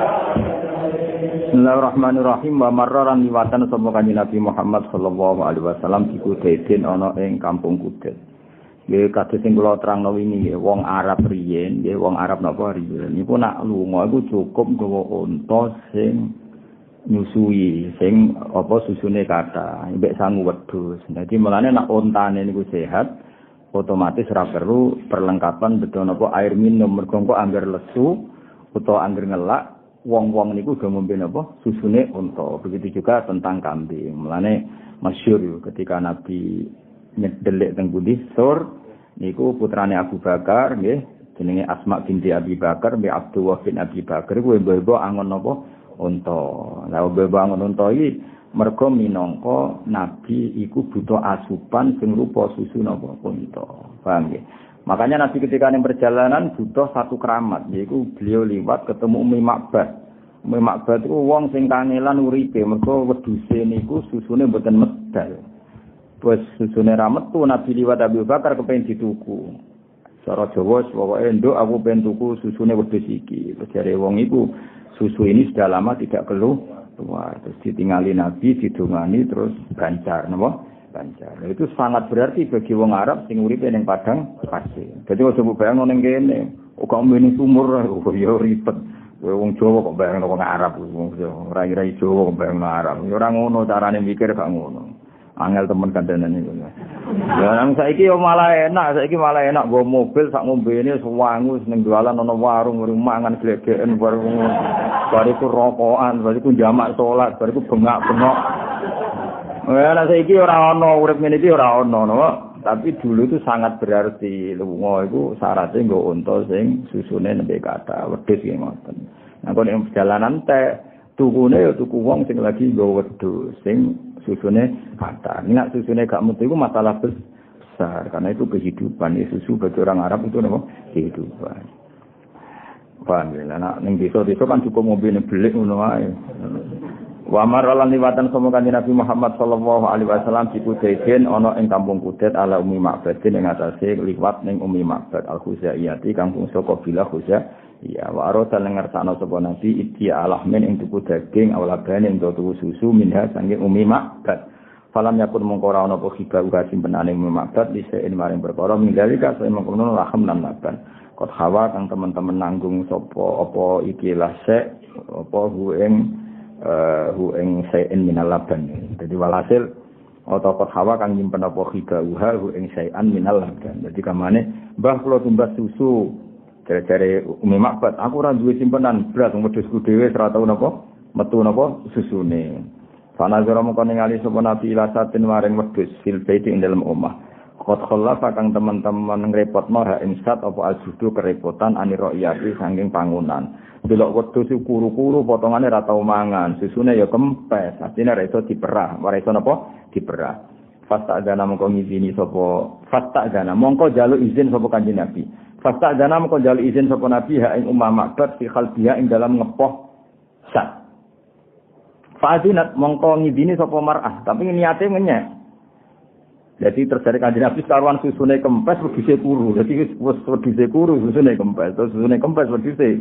Bismillahirrahmanirrahim wa marraran liwatan sapa kanjeng Nabi Muhammad sallallahu alaihi wasallam di Kudaiden ana ing kampung Kudet. Nggih kados sing kula terangno wingi nggih wong Arab riyen, nggih wong Arab napa riyen. Niku nak lunga iku cukup nggawa unta sing nyusui sing apa susune kata mbek sangu wedhus dadi mulane nak ontane niku sehat otomatis ora perlu perlengkapan betul apa air minum. Mergo kok anggar lesu utawa anggar ngelak wong-wong niku udah ngombe napa? Susune unta. Begitu juga tentang kambing. Mulane masyhur ketika nabi nyedelik teng budi sur. Niku putrane Abu Bakar nggih jenenge Asma binti Abi Bakar mbek Abdullah bin Abi Bakar kuwi mbok angon napa? Unta. Lha mbok angon unta iki mergo minangka nabi iku butuh asupan sing rupa susu napa? Unta paham nggih? Makanya nabi ketika ning perjalanan butuh satu keramat yaiku beliau liwat ketemu Umi Makbad. Umi Makbad iku wong sing kangelan uripe mergo wedhuse niku susune mboten medal. Wis susune ra metu nabi liwat Abu Bakar kepengin dituku. Cara Jawa pokoke nduk aku pengen tuku susune wedhus iki. Terus wong iku susu ini sudah lama tidak keluh tua. Terus ditinggali nabi didungani terus gancar napa? Nah, itu sangat berarti bagi wong Arab sing uripe ning padang jadi wis mbok bayang ning kene. Kok ngene sumur oh ya ribet. Wong Jawa kok bayang wong Arab. Wong Jawa ora Jawa kok bayang Arab. Ora ngono carane mikir gak ngono angel temen kandanan iku. Ya nang saiki yo malah enak, saiki malah enak go mobil sak ngombene suwangu ning jualan ana warung warung mangan glegeken warung bariku rokokan, bariku jamak salat, bariku bengak-bengok. Ya nang saiki ora ana urip ngene iki ora ana no. Tapi dulu itu sangat berarti lunga iku syaratnya nggo unta sing susune nembe kata wedhus ki ngoten. Nah kok perjalanan teh tukune ya tuku wong sing lagi nggo wedhus sing susune kata. Nek susune gak metu iku masalah besar karena itu kehidupan ya susu bagi orang Arab itu apa? kehidupan. Paham ya, nak ning desa-desa kan cukup mobil belik ngono wae. Wa maralan liwatan sama kanjeng Nabi Muhammad sallallahu alaihi wasallam di Kudaiden ana ing kampung Kudet ala Umi Ma'badin ing atase liwat ning Umi Ma'bad al-Khuzaiyati kampung saka bilah Khuzaiyah Ya wa arota lengar sana sapa nabi iki alahmin ing tuku daging awalabane ing tuku susu minha sanging umi makbat. Falam yakun mongko ora ana apa khiba uga simpenane umi makbat dise ing maring perkara minggali ka saya mengkono laham lan makan. Kot hawa kang teman-teman nanggung sapa apa iki lase apa hu ing uh, hu sayin minal laban. Jadi walhasil atau kot hawa kang nyimpen apa khiba uha hu ing sayan minal laban. Jadi kamane mbah kula tumbas susu Jare-jare Umi Makbat, aku ora duwe simpenan beras wedhusku dhewe ora tau napa metu napa susune. Fana zara mongko ningali sapa nabi ilasatin maring wedhus fil baiti ing dalem omah. Qad khallafa kang teman-teman ngrepotno ha insat apa aljudu kerepotan ani ro'yati saking pangunan. Delok wedhus kuru-kuru potongane ora tau mangan, susune ya kempes, ora iso diperah, ora iso napa diperah. Fasta agana mongko ngizini sapa fasta agana mongko jaluk izin sapa kanjeng Nabi. Fasta dana mengko jali izin sapa Nabi ha ing Ummah Makbat fi khalbiha ing dalam ngepoh sat. Fadinat mongko ngidini sapa mar'ah, tapi niate ngenyek. Jadi terjadi kanjeng Nabi karuan susune kempes wedhuse kuru. Jadi wis wedhuse kuru susune kempes, terus susune kempes wedhuse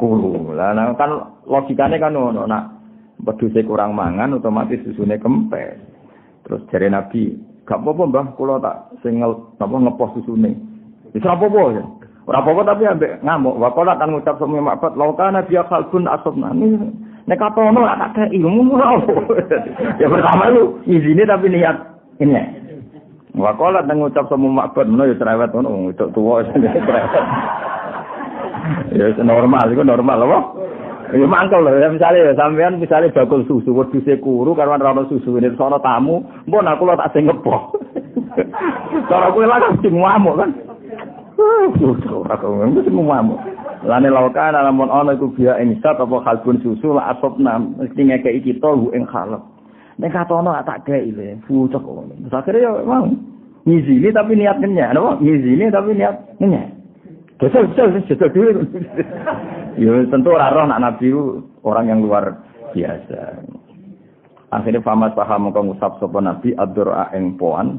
kuru. Lah nah, kan logikane kan ngono, nak wedhuse kurang mangan otomatis susune kempes. Terus jare Nabi, gak apa-apa Mbah, kula tak sing napa ngepoh susune. Wis apa-apa ya. Ora apa-apa tapi ambek ngamuk. Wa qala kan ngucap sama mabat laukana dia kalbun asabna. Nek katono tak ada ilmu Ya pertama lu izine tapi niat ini. Wa qala kan ngucap sama mabat menawa ya cerewet ngono itu tuwa Ya normal iku normal apa? Ya mangkel lho, ya misalnya ya sampean misalnya bakul susu wedhuse kuru karo ora ono susu ini sono tamu, mbon aku lho tak sing ngepoh. Cara kowe lah sing ngamuk kan. Kok mesti mumamu. Lane laukan lamun ana iku biya ing sat apa kalbun susu la asopna mesti ngekeki kita hu ing khalaq. Nek katono tak kei le, fucuk ngono. Terus akhire yo ngizini tapi niat kenyek, napa? Ngizini tapi niat kenyek. Kesel kesel kesel dulu. Ya tentu ora roh nak nabi orang yang luar biasa. Akhirnya famas paham kau ngusap sopo nabi adur ing poan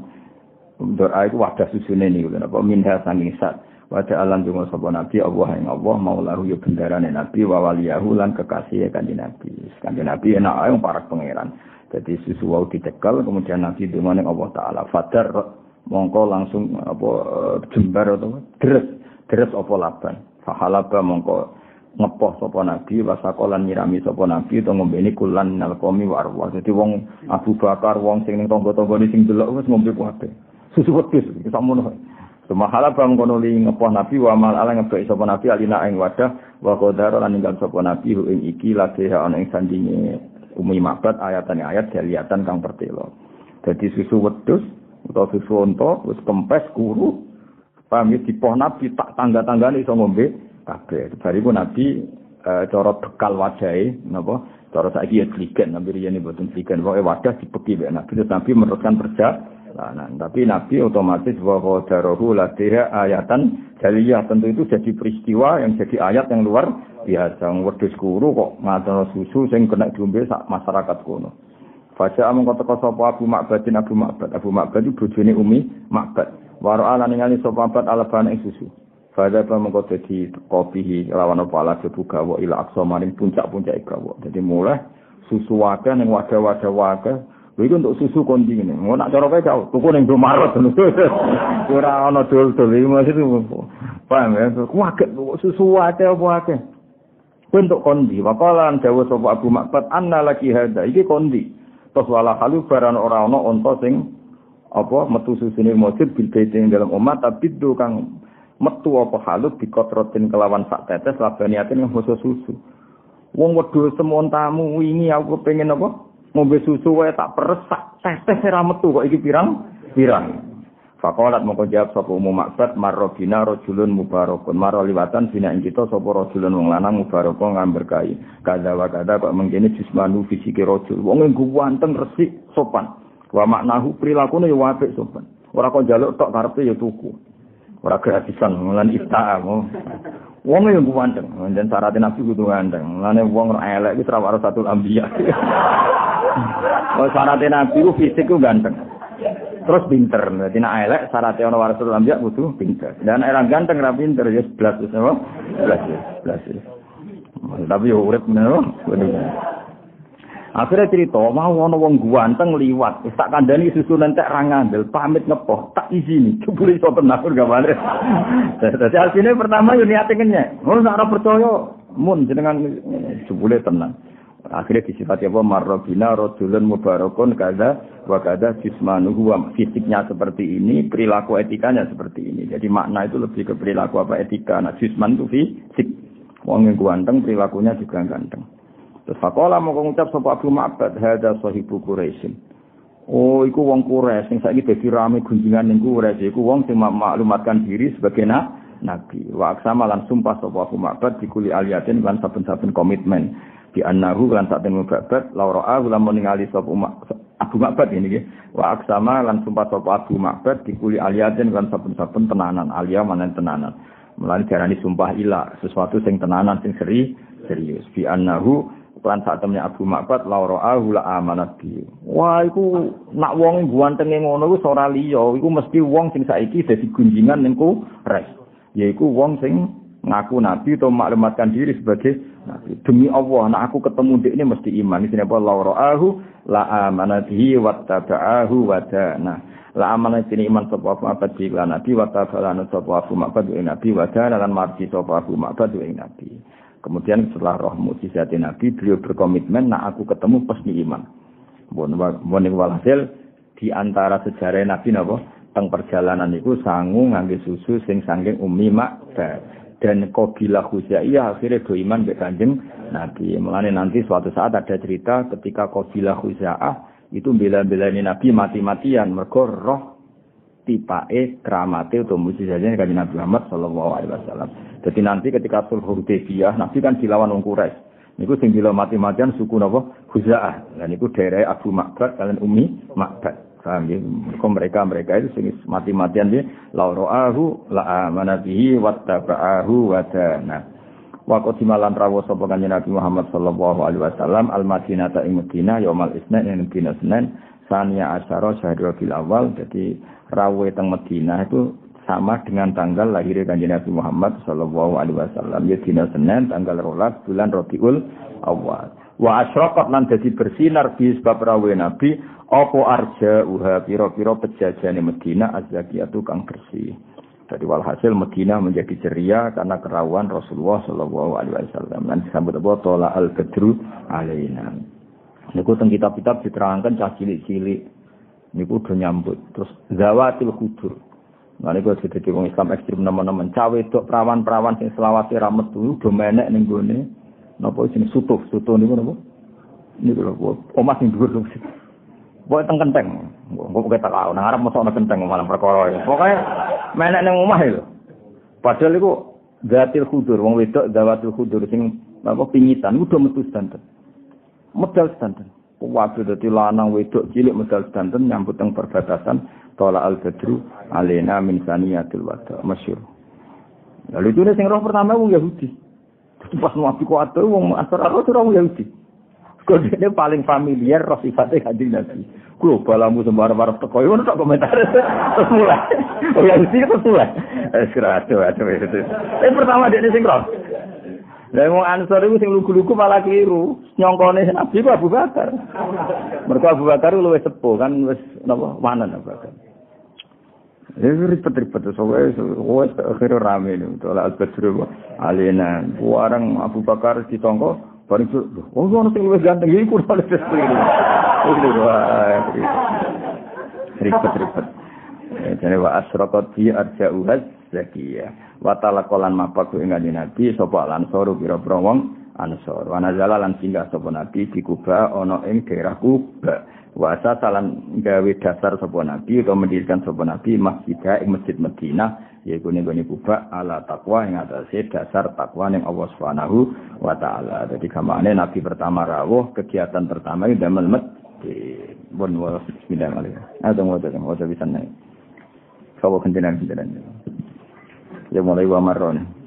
doa iku wadah susune niku napa minha sanging sat Wada alam dungo sapa nabi Allah yang Allah maulahu ya bendarane nabi wa waliyahu lan kekasih kanjeng nabi. Kanjeng nabi enak ae para pangeran. Jadi susu wau ditekel kemudian nabi dungo ning Allah taala fadar mongko langsung apa jembar atau deres deres apa laban. Fahalaba mongko ngepoh sapa nabi wasakolan nyirami sapa nabi to ngombeni kulan nalqomi warwa dadi wong Abu Bakar wong sing ning tangga-tanggane sing delok wis ngombe kabeh susu wedhus sakmono Semahala bang kono li ngepoh nabi wa mal ala ngebek nabi alina ing wadah wa qadara lan ninggal sapa nabi ing iki lagi ana ing sandinge umi mabat ayatane ayat daliatan kang pertelo. Dadi susu wedhus utawa susu unta wis kempes kuru paham ya? Nabi tak tangga-tanggane iso ngombe kabeh. Bariku nabi e, cara bekal wajahe napa? Cara saiki ya kliken nabi riyen boten kliken pokoke wadah dipeki mek nabi. Nabi meneruskan perjalanan Nah, tapi Nabi otomatis bahwa darohu latiha ayatan jaliyah tentu itu jadi peristiwa yang jadi ayat yang luar biasa. Wedhus kuru kok ngatono susu sing kena diombe masyarakat kono. Faja amung kota sapa Abu Ma'badin Abu Ma'bad. Abu Ma'bad itu bojone Umi Ma'bad. Waro ala ningali sapa Ma'bad alabana ing susu. Faja apa mengko dadi kopihi lawan apa ala buka wa ila aqsa maring puncak-puncak gawa. Jadi mulai susu wakah ning wadah-wadah wakah Iku untuk susu kondi ngene. Mau nak cara kowe jauh, tuku ning Domaret. Ora ana dol-dol iki maksud paham ya. Kuwaget susu ate apa ate. Kuwi untuk kondi. Wakalan dawuh sapa Abu Makbat anna laki hada. Iki kondi. Terus wala halu baran ora ana unta sing apa metu susune masjid bil baitin dalam umat tapi kang metu apa halu dikotrotin kelawan sak tetes labaniatin yang khusus susu. Wong wedhus semontamu wingi aku pengen apa? Ngombe susu wae tak peres tak tetes ora metu kok iki pirang? Pirang. Fakolat mongko jawab sapa umum maksud marrobina rojulun mubarakun. Maro liwatan bina kita sapa rojulun wong lanang mubarakun kai kada wa kada kok mengkene jismanu fisike rojul wong nggo wanteng resik sopan. Wa maknahu prilakune yo apik sopan. Ora kok njaluk tok karepe yo tuku. Ora gratisan lan ifta'a Wong yang ganteng, dan syaratnya nabi kudu ganteng. Lane wong elek itu ora satu ambiya. oh syaratnya nabi ku fisik ku ganteng. Terus pinter. Jadi nak elek syaratnya ono warasul ambiya kudu pinter. Dan orang ganteng ra pinter ya sebelas wis apa? Sebelas ya, sebelas ya. Tapi yo urip menawa. Akhirnya cerita, mau ono wong ganteng liwat, tak kandhani susu nentek ra ngandel, pamit ngepoh, tak izini, jebule iso tenan gak balik. Dadi asline pertama yo niate kenyek. Ngono sak percaya, mun jenengan jebule tenan. Akhirnya disifati apa marrobina rojulun mubarakun kada wa kada jismanuhu fisiknya seperti ini, perilaku etikanya seperti ini. Jadi makna itu lebih ke perilaku apa etika. Nah jisman itu fisik. Wong yang ganteng perilakunya juga ganteng. Terus fakola mau ngucap sapa Abu Ma'bad hadza sahibu Quraisy. Oh, iku wong Quraisy sing saiki dadi rame gunjingan ning Quraisy iku wong sing maklumatkan diri sebagai na, nabi. Wa aksama lan sumpah sapa Abu Ma'bad dikuli aliyatin lan saben-saben komitmen di annahu lan sak temu babat laura lan ningali sapa Abu Ma'bad ini nggih. Wa aksama lan sumpah sapa Abu Ma'bad dikuli aliyatin lan saben-saben tenanan, alia manen tenanan. Mulane diarani sumpah ilah, sesuatu sing tenanan sing seri serius. Bi annahu Lan sak temne Abu Ma'bad lauro ahula amanat bi. Wah iku nak wong guantenge ngono iku ora liya, iku mesti wong sing saiki dadi gunjingan ning res. Yaiku wong sing ngaku nabi atau maklumatkan diri sebagai nabi. Demi Allah, nak aku ketemu dia ini mesti iman. Ini apa? Lauro ahu la amanatihi wattaba'ahu wadana. La amanat ini iman sapa Abu Ma'bad bi nabi wattaba'ana sapa Abu Ma'bad nabi wadana lan marji sapa Abu Ma'bad nabi. Kemudian setelah roh mukjizat Nabi, beliau berkomitmen, nak aku ketemu pasti iman. Mohon walhasil di antara sejarah Nabi napa teng perjalanan itu sangu ngangge susu sing sangking umi mak dan kabilah Khuzaiyah akhirnya do iman be Kanjeng Nabi. Mulane nanti suatu saat ada cerita ketika kabilah Khuzaiyah itu bela-belani Nabi mati-matian mergo roh tipake kramate utawa mujizatnya kanjeng Nabi Muhammad sallallahu alaihi wasallam. Jadi nanti ketika sulh Hudaybiyah Nabi kan dilawan wong Quraisy. Niku sing dilo mati-matian suku napa? Huzaah. Dan niku daerah Abu Makbad kalian Umi Makbad. Paham ya? Mereka mereka itu sing mati-matian dia lauroahu la amana bihi wattaba'ahu wa dana. Wa qadimalan rawu sapa kanjeng Nabi Muhammad sallallahu alaihi wasallam al Madinah ing Madinah yaumal Isnin ing dina Senin sania asyara syahrul awal jadi rawe teng Medina itu sama dengan tanggal lahirnya kanjeng Nabi Muhammad sallallahu alaihi wasallam ya dina Senin tanggal rolas bulan Rabiul Awal. Wa asyraqat lan dadi bersinar bi sebab rawe Nabi apa arja uha pira-pira pejajane Medina azzakiyatu kang bersih. Dari walhasil Medina menjadi ceria karena kerawan Rasulullah Shallallahu Alaihi Wasallam. Dan disambut apa? Tola al Badru alaina. Niku teng kitab-kitab diterangkan cah cilik-cilik. Niku udah nyambut. Terus zawatil kudur. Nah niku jadi wong Islam ekstrim nemen-nemen. Cawe dok perawan-perawan sing selawase ra metu udah menek ning gone. Napa sing sutuh, sutuh niku napa? Niku lho, omah sing dhuwur lho. Pokoke teng kenteng. Kok tak tahu nang arep mosok kenteng malah perkara. Pokoke menek ning omah lho. Padahal iku zatil kudur wong wedok zawatil kudur sing apa pingitan udah metu sedanten. Medal sedanten. Waduh dadi lanang wedok cilik medal sedanten nyambut teng perbatasan Tola al-Badru alena min saniyatil wada. Masyur. Lalu itu sing roh pertama wong Yahudi. Pas nabi kuat wong asar roh wong Yahudi. Kok dia paling familiar roh sifatnya kanjeng Nabi. Kulo balamu sembar marah teko ngono tak komentar. Terus mulai. Oh Yahudi terus mulai. Eh aduh aduh itu. Eh pertama dia sing roh. Lah wong Ansor iku sing lugu-lugu malah keliru. Nyongkone Nabi Abu Bakar. Mergo Abu Bakar luwih sepuh kan wis napa wanen Abu Bakar. Ya ribet-ribet soalnya wes akhirnya rame nih untuk al badru alina warang Abu Bakar di tongko bareng oh ono sing luwih ganteng iki kurang lebih ribet-ribet jadi wa asraqat fi arja'uhaz zakiyah wa talaqalan mapak ing nabi sapa lansor pira-pira wong ansor wa nazala lan singgah sapa nabi di Kuba ana ing daerah Kuba Wasa salam gawe dasar sapa nabi atau mendirikan sapa nabi masjid ing masjid Madinah yaiku ning gone Kuba ala takwa ing atase dasar takwa ning Allah Subhanahu wa taala. Dadi kamane nabi pertama rawuh kegiatan pertama itu damel masjid. Bon wa bismillahirrahmanirrahim. Ada mau ada mau bisa naik. Kau kentenan kentenan. Ya mulai wa marron.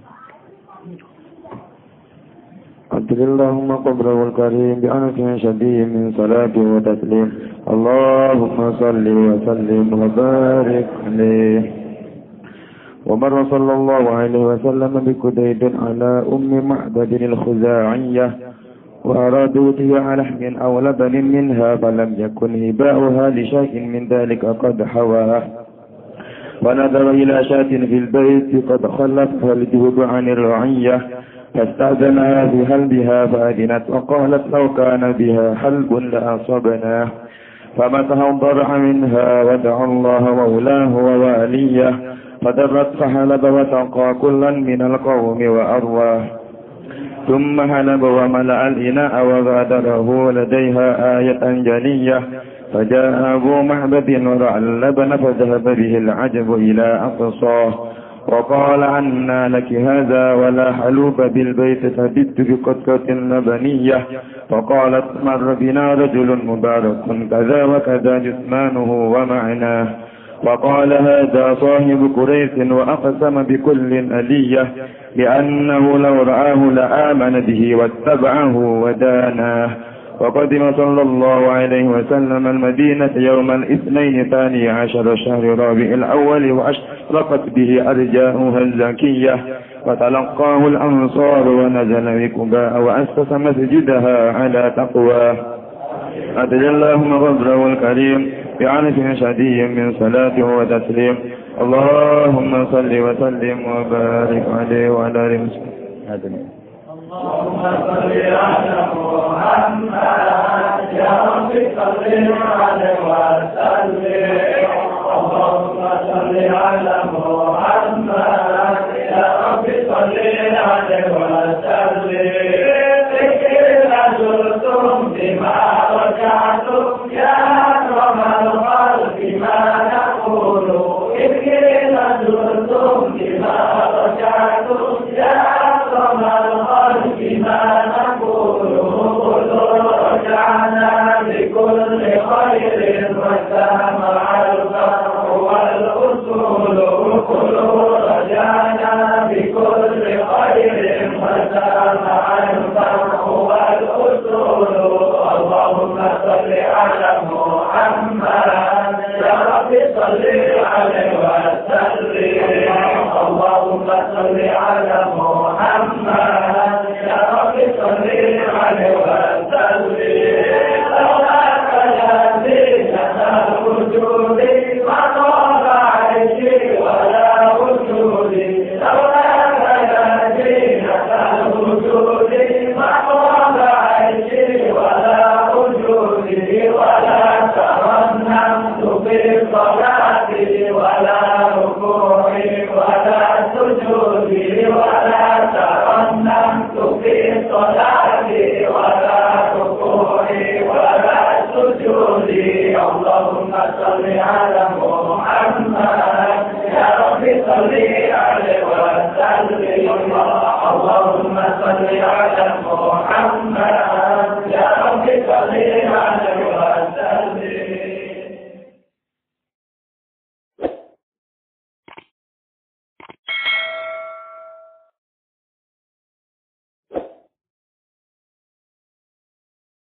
اللهم قبره الكريم بأنف شديد من صلاة وتسليم. اللهم صل وسلم وبارك عليه. ومر صلى الله عليه وسلم بكديد على أم معبد الخزاعية وأرادوا ضياع لحم أو لبن منها فلم يكن هباؤها لشيء من ذلك قد حواه. ونظر إلى شاة في البيت قد خلفها الجهد عن الرعية فاستأذنها بهلبها فأذنت وقالت لو كان بها حلب لأصبناه فمسح الضرع منها ودعا الله مولاه وواليه فدرت فحلب وتقى كلا من القوم وأرواه ثم هلب وملأ الإناء وغادره لديها آية جلية. فجاء أبو معبد ورعى اللبن فذهب به العجب إلى أقصاه وقال عنا لك هذا ولا حلوب بالبيت فبت بقطرة لبنية فقالت مر بنا رجل مبارك كذا وكذا جثمانه ومعناه وقال هذا صاحب قريش وأقسم بكل ألية لأنه لو رآه لآمن به واتبعه وداناه وقدم صلى الله عليه وسلم المدينة يوم الاثنين ثاني عشر شهر رابع الأول وأشرقت به أرجاؤها الزكية فتلقاه الأنصار ونزل بكباء وأسس مسجدها على تقواه أدل اللهم غبره الكريم بعنف شديد من صلاته وتسليم. اللهم صل وسلم وبارك عليه وعلى آله وسلم اللهم صل على محمد يا رب صل عليه وسلم اللهم صل على محمد يا رب صل عليه وسلم لكل خير وسامع الفرح والأصول كل رجعنا بكل خير الفرح والأصول اللهم صل على محمد يا رب صل عليه وسلم اللهم صل على محمد